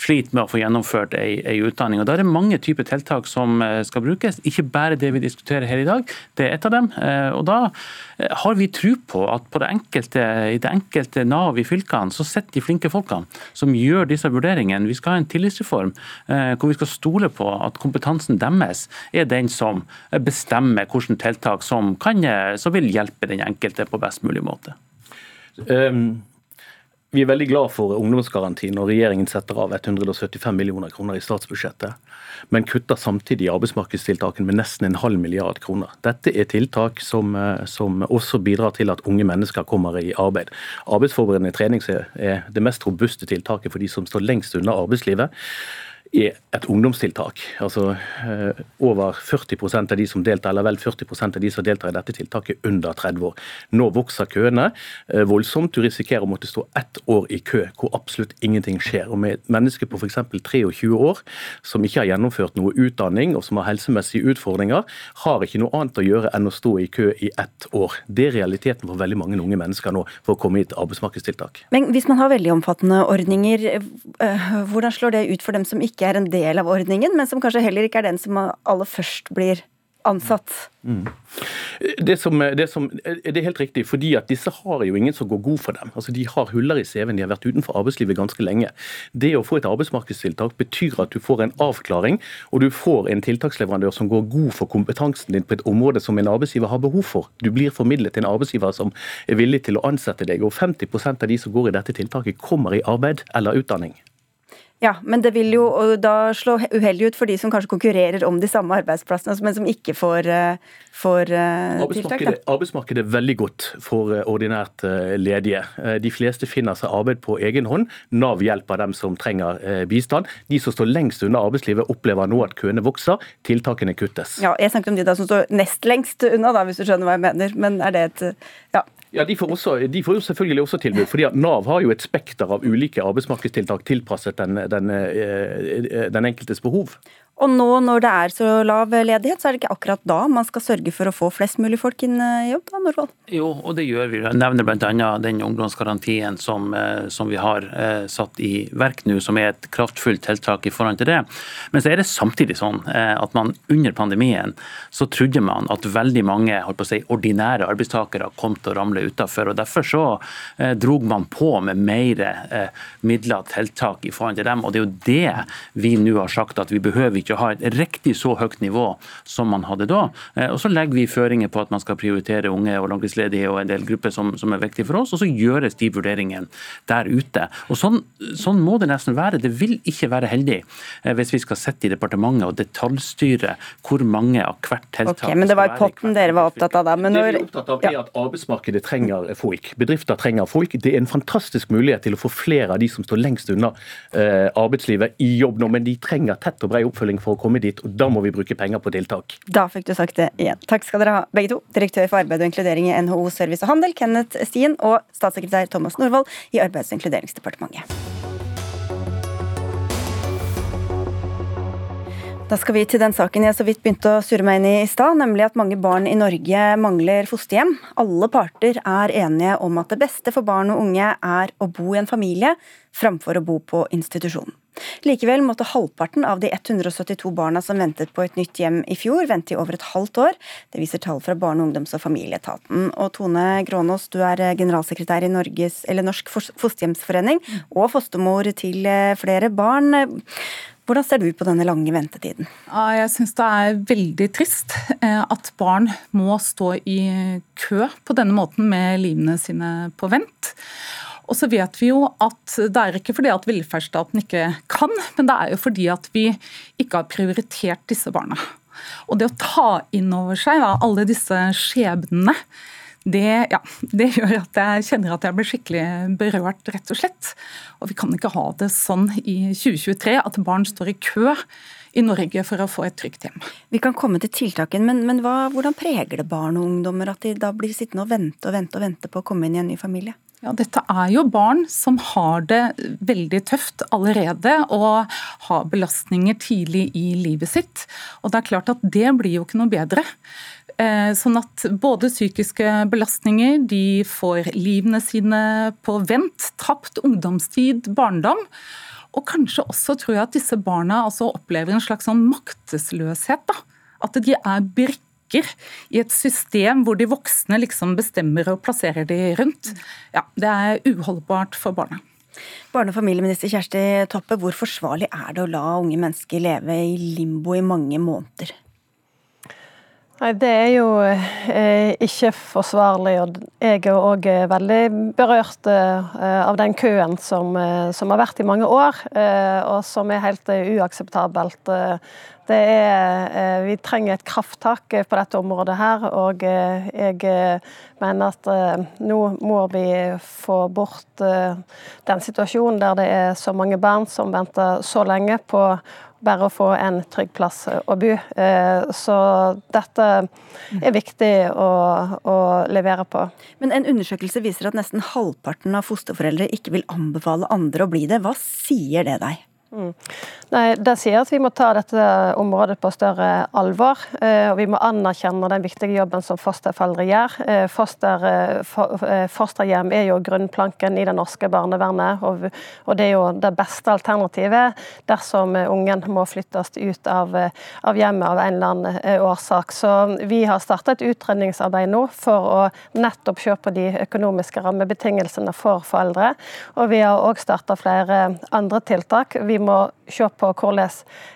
sliter med å få gjennomført ei, ei utdanning. Og Da er det mange typer tiltak som skal brukes, ikke bare det vi diskuterer her i i dag. Det er et av dem. Eh, og Da eh, har vi tro på at på det enkelte, i det enkelte Nav i fylkene så sitter de flinke folkene som gjør disse vurderingene. Vi skal ha en tillitsreform eh, hvor vi skal stole på at kompetansen deres er den som bestemmer hvilke tiltak som, kan, som vil hjelpe den enkelte på best mulig måte. Um vi er veldig glad for ungdomsgarantien og regjeringen setter av 175 millioner kroner i statsbudsjettet, men kutter samtidig arbeidsmarkedstiltakene med nesten en halv milliard kroner. Dette er tiltak som, eh, som, også bidrar til at unge mennesker kommer i arbeid. Arbeidsforberedende trening er det mest robuste tiltaket for de som står lengst unna arbeidslivet er et ungdomstiltak. Altså eh, Over 40% av de som deltar, eller vel 40% av de som deltar i dette tiltaket, under 30 år. Nå vokser køene eh, voldsomt. Du risikerer å måtte stå ett år i kø hvor absolutt ingenting skjer. Og Med mennesker på f.eks. 23 år som ikke har gjennomført noe utdanning og som har helsemessige utfordringer, har ikke noe annet å gjøre enn å stå i kø i ett år. Det er realiteten for veldig mange unge mennesker nå for å komme i et arbeidsmarkedstiltak. Men hvis man har veldig omfattende ordninger, eh, hvordan slår det ut for dem som ikke ikke er en del av ordningen, men som kanskje heller ikke er den som aller først blir ansatt. Mm. Det, som, det, som, det, er helt riktig, fordi at disse har jo ingen som går god for dem. Altså De har huller i CV-en, de har vært utenfor arbeidslivet ganske lenge. Det å få et arbeidsmarkedstiltak betyr at du får en avklaring, og du får en tiltaksleverandør som går god for kompetansen din på et område som en arbeidsgiver har behov for. Du blir formidlet til en arbeidsgiver som er villig til å ansette deg, og 50% av de som går i dette tiltaket, kommer i arbeid eller utdanning. Ja, men det vil jo da slå uheldig ut for de som kanskje konkurrerer om de samme arbeidsplassene, men som ikke får, eh, får eh, tiltak. Da. Arbeidsmarkedet er veldig godt for eh, ordinært ledige. De fleste finner seg arbeid på egen hånd. Nav hjelper dem som trenger bistand. De som står lengst unna arbeidslivet, opplever nå at køene vokser. Tiltakene kuttes. Ja, Jeg snakket om de da som står nest lengst unna, da, hvis du skjønner hva jeg mener. Men er det et ja, ja, de får, også, de får, jo selvfølgelig også tilbud. fordi at Nav har jo et spekter av ulike arbeidsmarkedstiltak tilpasset den, den, eh, den enkeltes behov. Og nå når det er så lav ledighet, så er det ikke akkurat da man skal sørge for å få flest mulig folk inn i jobb? da, Norvald? Jo, og det gjør vi. Jeg nevner bl.a. den ungdomsgarantien som, eh, som, vi har eh, satt i verk nå, som er et kraftfullt tiltak i forhold til det. Men så er det samtidig sånn eh, at man under pandemien så trodde man at veldig mange holdt på å si, ordinære arbeidstakere kom til å ramle utafor. Derfor så drog man på med mer midler og tiltak i forhold til dem. Og det er jo det vi nå har sagt at vi behøver ikke ikke ha et riktig så høyt nivå som man hadde da. Eh, og Så legger vi føringer på at man skal prioritere unge og langtidsledige og en del grupper som, som er viktige for oss, og så gjøres de vurderingene der ute. Og sånn, sånn, må det nesten være. Det vil ikke være heldig eh, hvis vi skal sitte i departementet og detaljstyre hvor mange av hvert tiltak okay, Men det var potten dere var opptatt av da. Men når... Det vi er opptatt av er at arbeidsmarkedet trenger folk. Bedrifter trenger folk. Det er en fantastisk mulighet til å få flere av de som står lengst unna eh, arbeidslivet i jobb nå, men de trenger tett og bred oppfølging for å komme dit, og da må vi bruke penger på tiltak. Da fikk du sagt det igjen. Takk skal dere ha, begge to. Direktør for arbeid og inkludering i NHO Service og Handel, Kenneth Stien, og statssekretær Thomas Norvoll i Arbeids- og inkluderingsdepartementet. Da skal vi til den saken jeg så vidt begynte å surre meg inn i i stad, nemlig at mange barn i Norge mangler fosterhjem. Alle parter er enige om at det beste for barn og unge er å bo i en familie framfor å bo på institusjon. Likevel måtte halvparten av de 172 barna som ventet på et nytt hjem i fjor, vente i over et halvt år. Det viser tall fra Barne-, ungdoms- og familieetaten. Og Tone Grånås, du er generalsekretær i Norges, Norsk Fosterhjemsforening og fostermor til flere barn. Hvordan ser du på denne lange ventetiden? Jeg syns det er veldig trist eh, at barn må stå i kø på denne måten med livene sine på vent. Og så vet vi jo at det er ikke fordi at velferdsstaten ikke kan, men det er jo fordi at vi ikke har prioritert disse barna. Og det å ta inn over seg da, alle disse skjebnene det, ja, det, gjør at jeg kjenner at jeg blir skikkelig berørt, rett og slett. Og vi kan ikke ha det sånn i 2023 at barn står i kø i Norge for å få et trygt hjem. Vi kan komme til tiltakene, men, men hva, hvordan preger det barn og ungdommer at de da blir sittende og vente og vente og vente på å komme inn i en ny familie? Ja, Dette er jo barn som har det veldig tøft allerede og har belastninger tidlig i livet sitt. Og det er klart at det blir jo ikke noe bedre. Eh, sånn at både psykiske belastninger, de får livene sine på vent, tapt ungdomstid, barndom. Og kanskje også tror jeg at disse barna altså opplever en slags sånn maktesløshet. Da. At de er brikker i et system hvor de voksne liksom bestemmer og plasserer de rundt. Ja, Det er uholdbart for barna. Barne- og familieminister Kjersti Toppe, hvor forsvarlig er det å la unge mennesker leve i limbo i mange måneder? Nei, Det er jo eh, ikke forsvarlig. og Jeg er òg eh, veldig berørt eh, av den køen som, eh, som, har vært i mange år, eh, og som er helt eh, uakseptabelt. Er, vi trenger et krafttak på dette området her, og jeg mener at nå må vi få bort den situasjonen der det er så mange barn som venter så lenge på bare å få en trygg plass å bo. Eh, så dette er viktig å, å, levere på. Men en undersøkelse viser at nesten halvparten av fosterforeldre ikke vil anbefale andre å bli det. Hva sier det deg? Mm. Nei, Det sier at vi må ta dette området på større alvor. Eh, og Vi må anerkjenne den viktige jobben som fosterforeldre gjør. Eh, foster, eh, fosterhjem er jo grunnplanken i det norske barnevernet. Og, og det er jo det beste alternativet dersom ungen må flyttes ut av, av hjemmet av en eller annen årsak. Så vi har starta et utredningsarbeid nå for å nettopp se på de økonomiske rammebetingelsene for foreldre. Og vi har òg starta flere andre tiltak. Vi må se på hvordan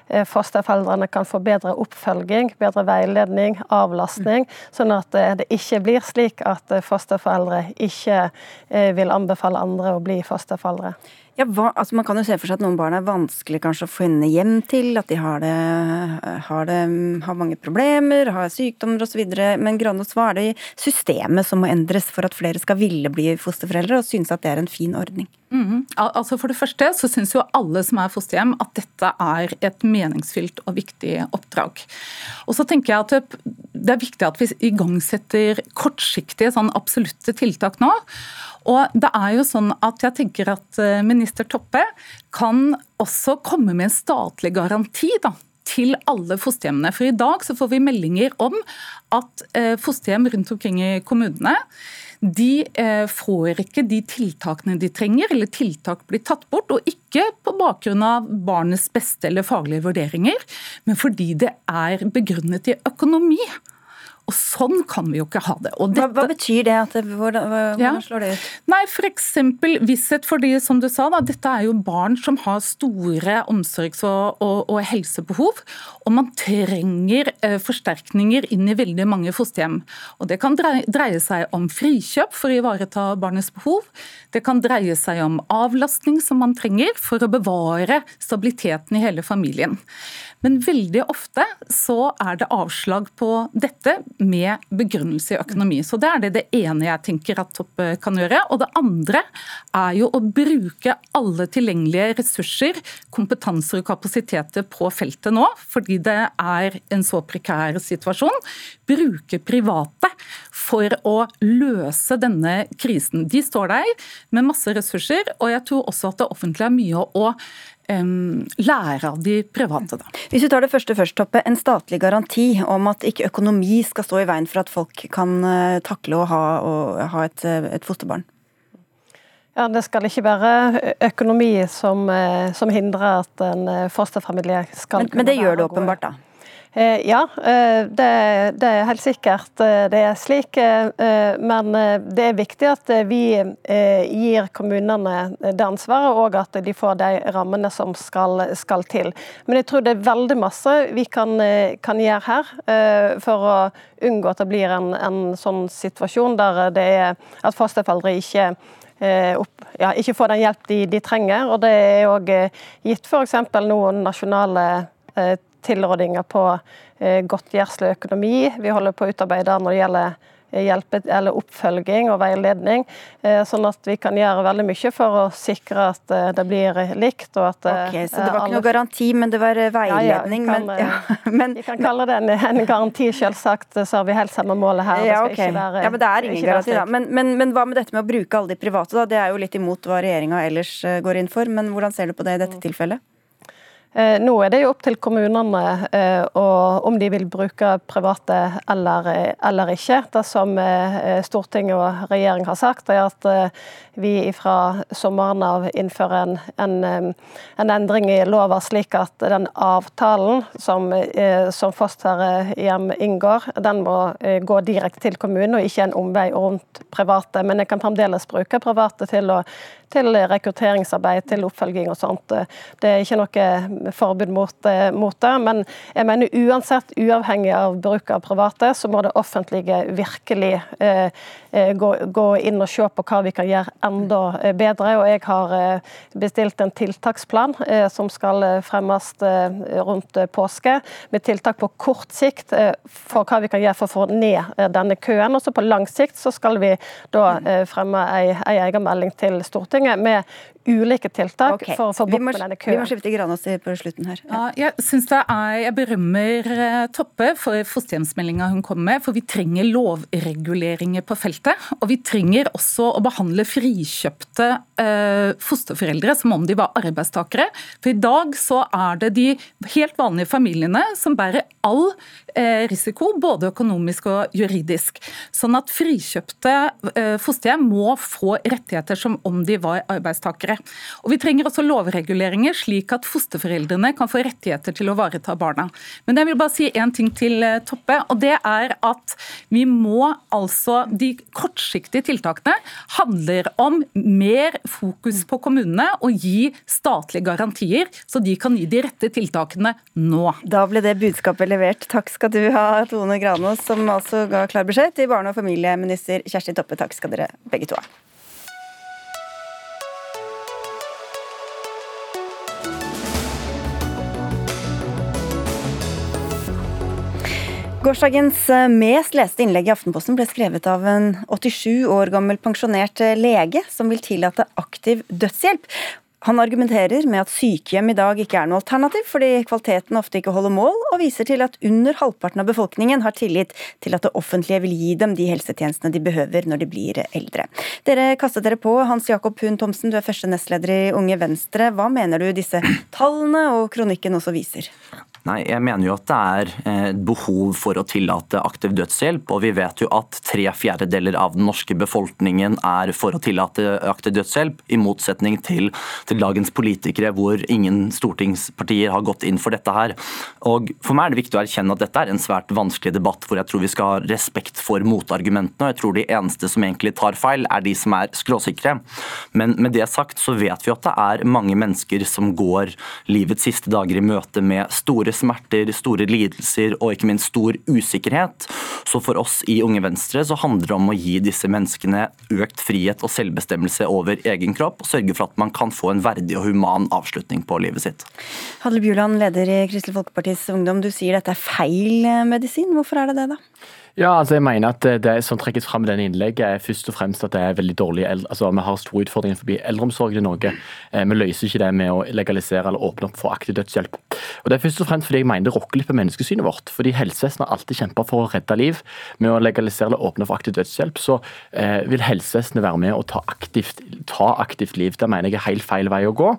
eh, fosterforeldrene kan få bedre oppfølging, bedre veiledning, avlastning, sånn at eh, det ikke blir slik at eh, fosterforeldre ikke vil anbefale andre å bli fosterforeldre. Ja, hva, altså man kan jo se for seg at noen barn er vanskelig kanskje å finne hjem til, at de har, det, har, det, har mange problemer, har sykdommer osv. Men Granås, hva er det i systemet som må endres for at flere skal ville bli fosterforeldre og synes at det er en fin ordning? Mm -hmm. altså For det første så syns jo alle som er fosterhjem at dette er et meningsfylt og viktig oppdrag. Og så tenker jeg at det, er viktig at vi igangsetter kortsiktige, sånn absolutte tiltak nå. Og det er jo sånn at jeg tenker at eh, minister Toppe kan også komme med en statlig garanti da, til alle fosterhjemmene. For i dag så får vi meldinger om at eh, fosterhjem rundt omkring i kommunene de eh, får ikke de tiltakene de trenger, eller tiltak blir tatt bort. Og ikke på bakgrunn av barnets beste eller faglige vurderinger, men fordi det er begrunnet i økonomi. Og sånn kan vi jo ikke ha det. Dette, hva, hva, betyr det? At hvordan, hvordan ja. slår det ut? Nei, F.eks. visshet fordi, som du sa, da, dette er jo barn som har store omsorgs- og, og, og helsebehov. Og man trenger eh, forsterkninger inn i veldig mange fosterhjem. Og Det kan dreie, dreie seg om frikjøp for å ivareta barnets behov. Det kan dreie seg om avlastning som man trenger for å bevare stabiliteten i hele familien. Men veldig ofte så er det avslag på dette med begrunnelse i økonomi. Så Det er det, det ene jeg tenker at Toppe kan gjøre. Og det andre er jo å bruke alle tilgjengelige ressurser, kompetanser og kapasiteter på feltet nå, fordi det er en så prekær situasjon. Bruke private for å løse denne krisen. De står der med masse ressurser, og jeg tror også at det offentlige har mye å lære av de private. Da. Hvis vi tar det første først, Toppe. En statlig garanti om at ikke økonomi skal stå i veien for at folk kan uh, takle å ha, å ha et, et, fosterbarn? Ja, Det skal ikke være økonomi som, som hindrer at en fosterfamilie skal men, kunne Men det gjør det åpenbart, da? Eh, ja, eh, det, det, er helt sikkert eh, det er slik. Men det er viktig at vi gir kommunene det ansvaret, og at de får de rammene som skal, skal til. Men jeg tror det er veldig masse vi kan, kan gjøre her for å unngå at det blir en, en sånn situasjon der det er at fosterforeldre ikke opp, ja, ikke får den hjelp de, de trenger. og Det er òg gitt f.eks. noen nasjonale tilrådinger på godtgjørelse godtgjørsel og økonomi. Vi holder på å utarbeide når det gjelder eh, hjelpe, eller oppfølging og veiledning. Eh, sånn at vi kan gjøre veldig mye for å sikre at det blir likt. Og at, okay, så det var ikke noe garanti, men det var veiledning? Ja, ja, kan, ja, men, vi kan kalle det en, en garanti, selvsagt. Så har vi helt samme målet her. Ja, okay. være, ja, men det er ingen garanti, da. Men, men, men, hva med dette med å bruke alle de private, da? Det er jo litt imot hva regjeringa ellers går inn for, men hvordan ser du på det i dette tilfellet? Eh, nå er det jo opp til kommunene eh, om de vil bruke private eller, eller ikke. Det som eh, Stortinget og regjering har sagt, er at vi fra sommeren av innfører en, en, en endring i lova slik at den avtalen som, som fosterhjem inngår, den må gå direkte til kommunen og ikke en omvei rundt private. Men jeg kan fremdeles bruke private til å til rekrutteringsarbeid, til oppfølging og sånt. Det er ikke noe forbud mot, eh, mot det, men jeg mener uansett, uavhengig av bruk av private, så må det offentlige virkelig eh, eh, gå, gå, inn og se på hva vi kan gjøre enda eh, bedre. Og jeg har eh, bestilt en tiltaksplan eh, som skal fremmes rundt påske, med tiltak på kort sikt for hva vi kan gjøre for å få ned denne køen. Og så på lang sikt så skal vi da fremme ei, ei egen melding til Stortinget Stortinget med ulike tiltak okay. for å få bort denne køen. Vi må skifte Granås på slutten her. Ja. Ja, jeg synes det er, jeg berømmer eh, Toppe for fosterhjemsmeldinga hun kom med, for vi trenger lovreguleringer på feltet. Og vi trenger også å behandle frikjøpte eh, fosterforeldre som om de var arbeidstakere. For i dag så er det de helt vanlige familiene som bærer all eh, risiko, både økonomisk og juridisk. Sånn at frikjøpte eh, fosterhjem må få rettigheter som om de var arbeidstakere. Og Vi trenger også lovreguleringer, slik at fosterforeldrene kan få rettigheter til å ivareta barna. Men jeg vil bare si én ting til eh, Toppe, og det er at vi må altså De kortsiktige tiltakene handler om mer fokus på kommunene og gi statlige garantier, så de kan gi de rette tiltakene nå. Da ble det budskapet levert. Takk skal du ha, Tone Granås, som altså ga klar beskjed til barne- og familieminister Kjersti Toppe. Takk skal dere begge to ha. Gårsdagens eh, mest leste innlegg i Aftenposten ble skrevet av en 87 år gammel pensjonert eh, lege som vil tillate aktiv dødshjelp. Han argumenterer med at sykehjem i dag ikke er noe alternativ, fordi kvaliteten ofte ikke holder mål, og viser til at under halvparten av befolkningen har tillit til at det offentlige vil gi dem de helsetjenestene de behøver når de blir eldre. Dere kastet dere på. Hans Jakob Hund Thomsen, du er første nestleder i Unge Venstre. Hva mener du disse tallene og kronikken også viser? Nei, jeg mener jo at det er eh, behov for å tillate aktiv dødshjelp. Og vi vet jo at tre fjerdedeler av den norske befolkningen er for å tillate aktiv dødshjelp, i motsetning til, til, dagens politikere hvor ingen stortingspartier har gått inn for dette her. Og For meg er det viktig å erkjenne at dette er en svært vanskelig debatt hvor jeg tror vi skal ha respekt for motargumentene. og jeg tror de eneste som egentlig tar feil, er de som er skråsikre. Men med det sagt så vet vi at det er mange mennesker som går livets siste dager i møte med store store smerter, store lidelser og ikke minst stor usikkerhet. Så for oss i Unge Venstre så handler det om å gi disse menneskene økt frihet og selvbestemmelse over egen kropp, og sørge for at man kan få en verdig og human avslutning på livet sitt. Hadle Bjuland, leder i Kristelig Folkepartis Ungdom, du sier dette er feil medisin. Hvorfor er det det, da? Ja, altså jeg mener at Det som trekkes fram i denne innlegget, er først og fremst at det er veldig dårlig altså Vi har store utfordringer forbi eldreomsorgen i Norge. Eh, vi løser ikke det med å legalisere eller åpne opp for aktiv dødshjelp. Og Det er først og fremst fordi jeg mener det rokker litt på menneskesynet vårt. Fordi Helsevesenet har alltid kjempa for å redde liv. Med å legalisere eller åpne for aktiv dødshjelp, så eh, vil helsevesenet være med å ta aktivt, ta aktivt liv. Det mener jeg er helt feil vei å gå.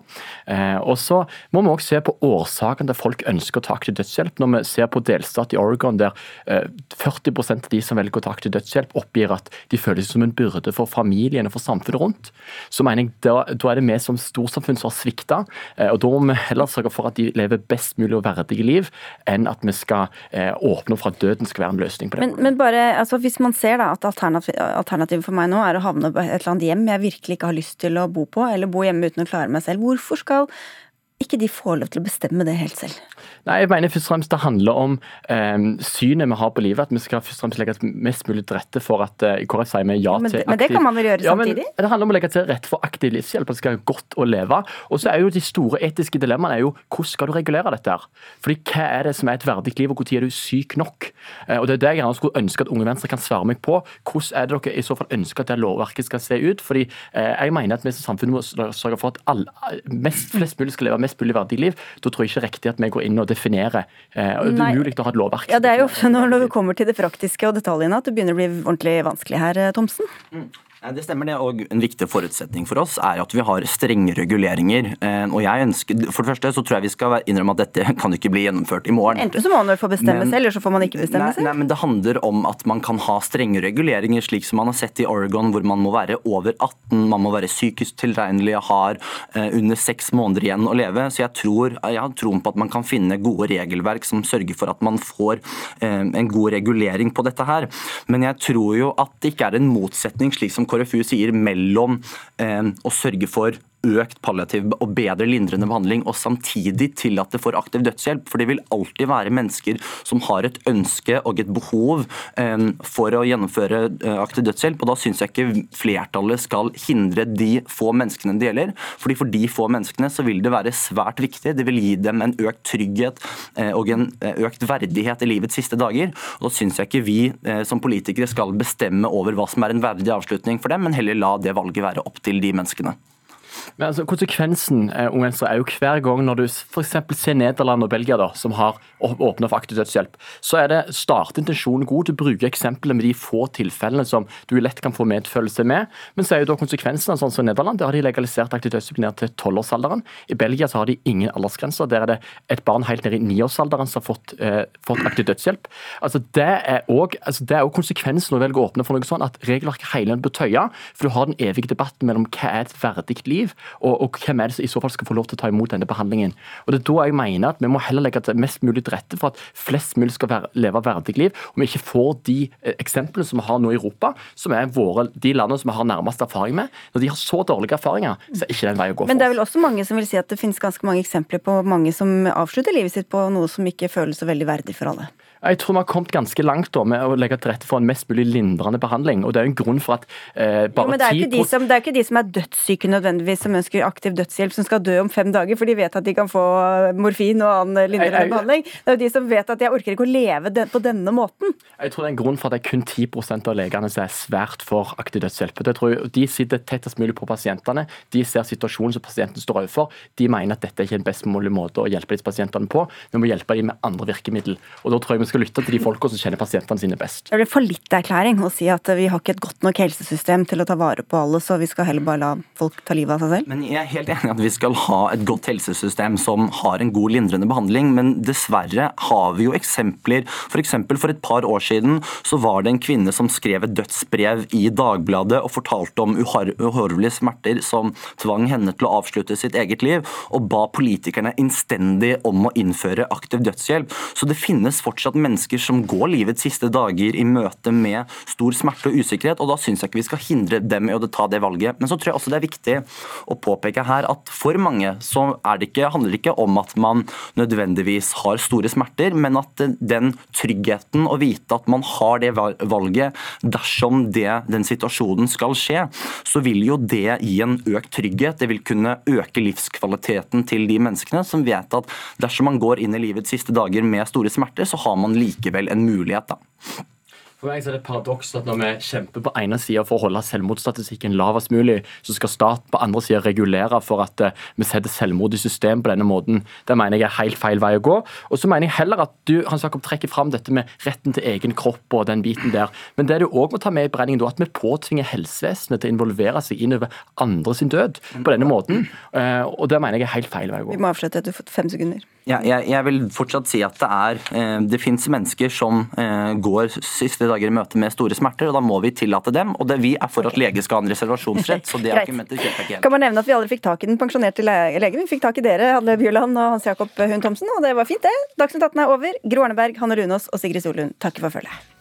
Eh, og så må vi også se på årsaken til folk ønsker å ta aktiv dødshjelp. Når vi ser på delstat i Oregon der eh, 40 av de som velger å ta aktiv dødshjelp, oppgir at de føler seg som en byrde for familien og for samfunnet rundt, så mener jeg da, da er det vi som storsamfunn som har svikta. Eh, og da må vi heller sørge for at de lever best mulig og verdige liv, enn at vi skal eh, åpne for at døden skal være en løsning på det. Men, men bare, altså, hvis man ser da at alternativet for meg nå er å havne på et eller annet hjem jeg virkelig ikke har lyst til å bo på, eller bo hjemme uten å klare meg selv, hvorfor skal ikke de får lov til å bestemme det helt selv? Nei, jeg mener først og fremst Det handler om eh, synet vi har på livet. At vi skal først og fremst legge mest mulig til rette for at eh, KrF sier vi ja men, til aktiv Men det kan man vel gjøre ja, samtidig? Men, det handler om å legge til rette for aktiv livshjelp. At det skal være godt å leve. Og så er jo De store etiske dilemmaene er jo hvordan skal du regulere dette? her? Fordi Hva er det som er et verdig liv, og når er du syk nok? Eh, og Det er det jeg gjerne skulle ønske at Unge Venstre kan svare meg på. Hvordan er det dere i så fall ønsker at det lovverket skal se ut? Fordi eh, Jeg mener at vi som samfunn må sørge for at alle, mest, flest mulig skal leve mest mulig verdig liv. Da tror jeg ikke riktig at vi går inn og definerer. Eh, det er umulig å ha et lovverk. Ja, Det er jo når det kommer til det praktiske og detaljene at det begynner å bli ordentlig vanskelig her, eh, Thomsen. Mm. Det stemmer det, og En viktig forutsetning for oss er at vi har strenge reguleringer. Eh, og jeg ønsker, For det første så tror jeg vi skal innrømme at dette kan ikke bli gjennomført i morgen. Enten så må man få bestemme men, selv, eller så får man ikke bestemme nei, selv. Nei, men Det handler om at man kan ha strenge reguleringer, slik som man har sett i Oregon, hvor man må være over 18, man må være psykisk tilregnelig, har eh, under seks måneder igjen å leve. Så jeg tror jeg har troen på at man kan finne gode regelverk som sørger for at man får eh, en god regulering på dette her. Men jeg tror jo at det ikke er en motsetning, slik som KrFU sier, mellom eh, å sørge for økt palliativ og bedre lindrende behandling, og samtidig tillate for aktiv dødshjelp. For det vil alltid være mennesker som har et ønske og et behov eh, for å gjennomføre eh, aktiv dødshjelp. og Da syns jeg ikke flertallet skal hindre de få menneskene det gjelder. fordi For de få menneskene så vil det være svært viktig. Det vil gi dem en økt trygghet eh, og en økt verdighet i livets siste dager. og Da syns jeg ikke vi som politikere skal bestemme over hva som er en verdig avslutning for dem, men heller la det valget være opp til de menneskene. Men altså, Konsekvensen eh, er jo hver gang når du f.eks. ser Nederland og Belgia, da, som har åpna for aktiv dødshjelp, så er det startintensjonen god Du å bruke eksemplene med de få tilfellene som du lett kan få medfølelse med. Men så er jo da konsekvensene sånn som Nederland, der har de legalisert aktiv dødshjelp ned til tolvårsalderen. I Belgia så har de ingen aldersgrenser. Der er det et barn helt ned i niårsalderen som har fått, eh, fått aktiv dødshjelp. Altså, det er òg altså, konsekvensen når du velger å åpne for noe sånt, at regelverket hele tiden bør tøye. For du har den evige debatten mellom hva er et verdig liv, og, og, hvem er det som i så fall skal få lov til å ta imot denne behandlingen. Og Det er da jeg mener at vi må heller legge til mest mulig til rette for at flest mulig skal være, leve verdig liv, og vi ikke får de eh, eksemplene som vi har nå i Europa, som er våre, de landene som vi har nærmest erfaring med. Når de har så dårlige erfaringer, så er ikke det en vei å gå for Men det er vel også mange som vil si at det finnes ganske mange eksempler på mange som avslutter livet sitt på noe som ikke føles så veldig verdig for alle? Jeg tror vi har kommet ganske langt da, med å legge til rette for en mest mulig lindrende behandling. og Det er jo en grunn for at eh, bare jo, men det er, ikke de som, det er ikke de som er dødssyke nødvendigvis som ønsker aktiv dødshjelp, som skal dø om fem dager, for de vet at de kan få morfin og annen lindrende jeg, behandling. Det er jo de som vet at jeg orker ikke å leve på denne måten. Jeg tror det er en grunn for at det er kun 10 av legene som er svært for aktiv dødshjelp. Det tror jeg, de sitter tettest mulig på pasientene. De ser situasjonen som pasienten står overfor. De mener at dette er ikke en best mulig måte å hjelpe disse pasientene på. Vi må hjelpe dem med andre virkemidler. Og da tror jeg vi skal lytte til de folka som kjenner pasientene sine best. Det blir fallitterklæring å si at vi har ikke et godt nok helsesystem til å ta vare på alle, så vi skal heller bare la folk ta livet av seg selv? Men Jeg er helt enig i at vi skal ha et godt helsesystem som har en god lindrende behandling, men dessverre har vi jo eksempler. F.eks. For, for et par år siden så var det en kvinne som skrev et dødsbrev i Dagbladet og fortalte om uhorvelige smerter som tvang henne til å avslutte sitt eget liv, og ba politikerne innstendig om å innføre aktiv dødshjelp. Så det finnes fortsatt mennesker som går livets siste dager i møte med stor smerte og usikkerhet, og da syns jeg ikke vi skal hindre dem i å ta det valget. Men så tror jeg også det er viktig å påpeke her at for mange så det ikke, handler det ikke om at man nødvendigvis har store smerter, men at den tryggheten å vite at man har det valget dersom det, den situasjonen skal skje, så vil jo det gi en økt trygghet. Det vil kunne øke livskvaliteten til de menneskene som vet at dersom man går inn i livets siste dager med store smerter, så har man likevel en mulighet. da. For meg er det et paradoks at Når vi kjemper på ene sida for å holde selvmordsstatistikken lavest mulig, så skal staten på andre sida regulere for at uh, vi setter selvmord i system på denne måten. Det mener jeg er helt feil vei å gå. Og så mener jeg heller at du Hans Jakob, trekker fram dette med retten til egen kropp og den biten der. Men det du òg må ta med i beregningen, at vi påtvinger helsevesenet til å involvere seg innover andre sin død på denne måten. Uh, og det mener jeg er helt feil vei å gå. Vi må avslutte etter fem sekunder. Ja, jeg, jeg, vil fortsatt si at det er eh, Det fins mennesker som eh, går siste dager i møte med store smerter, og da må vi tillate dem. Og det, vi er for at lege skal ha en reservasjonsrett, så det argumentet kjøper ikke helt. Kan man nevne at vi aldri fikk tak i den pensjonerte legen. Vi fikk tak i dere, Hadle Bjørland og Hans Jakob Hund Thomsen, og det var fint, det. Dagsnytt 18 er over. Gro Arneberg, Hanne Runås og Sigrid Solund takker for følget.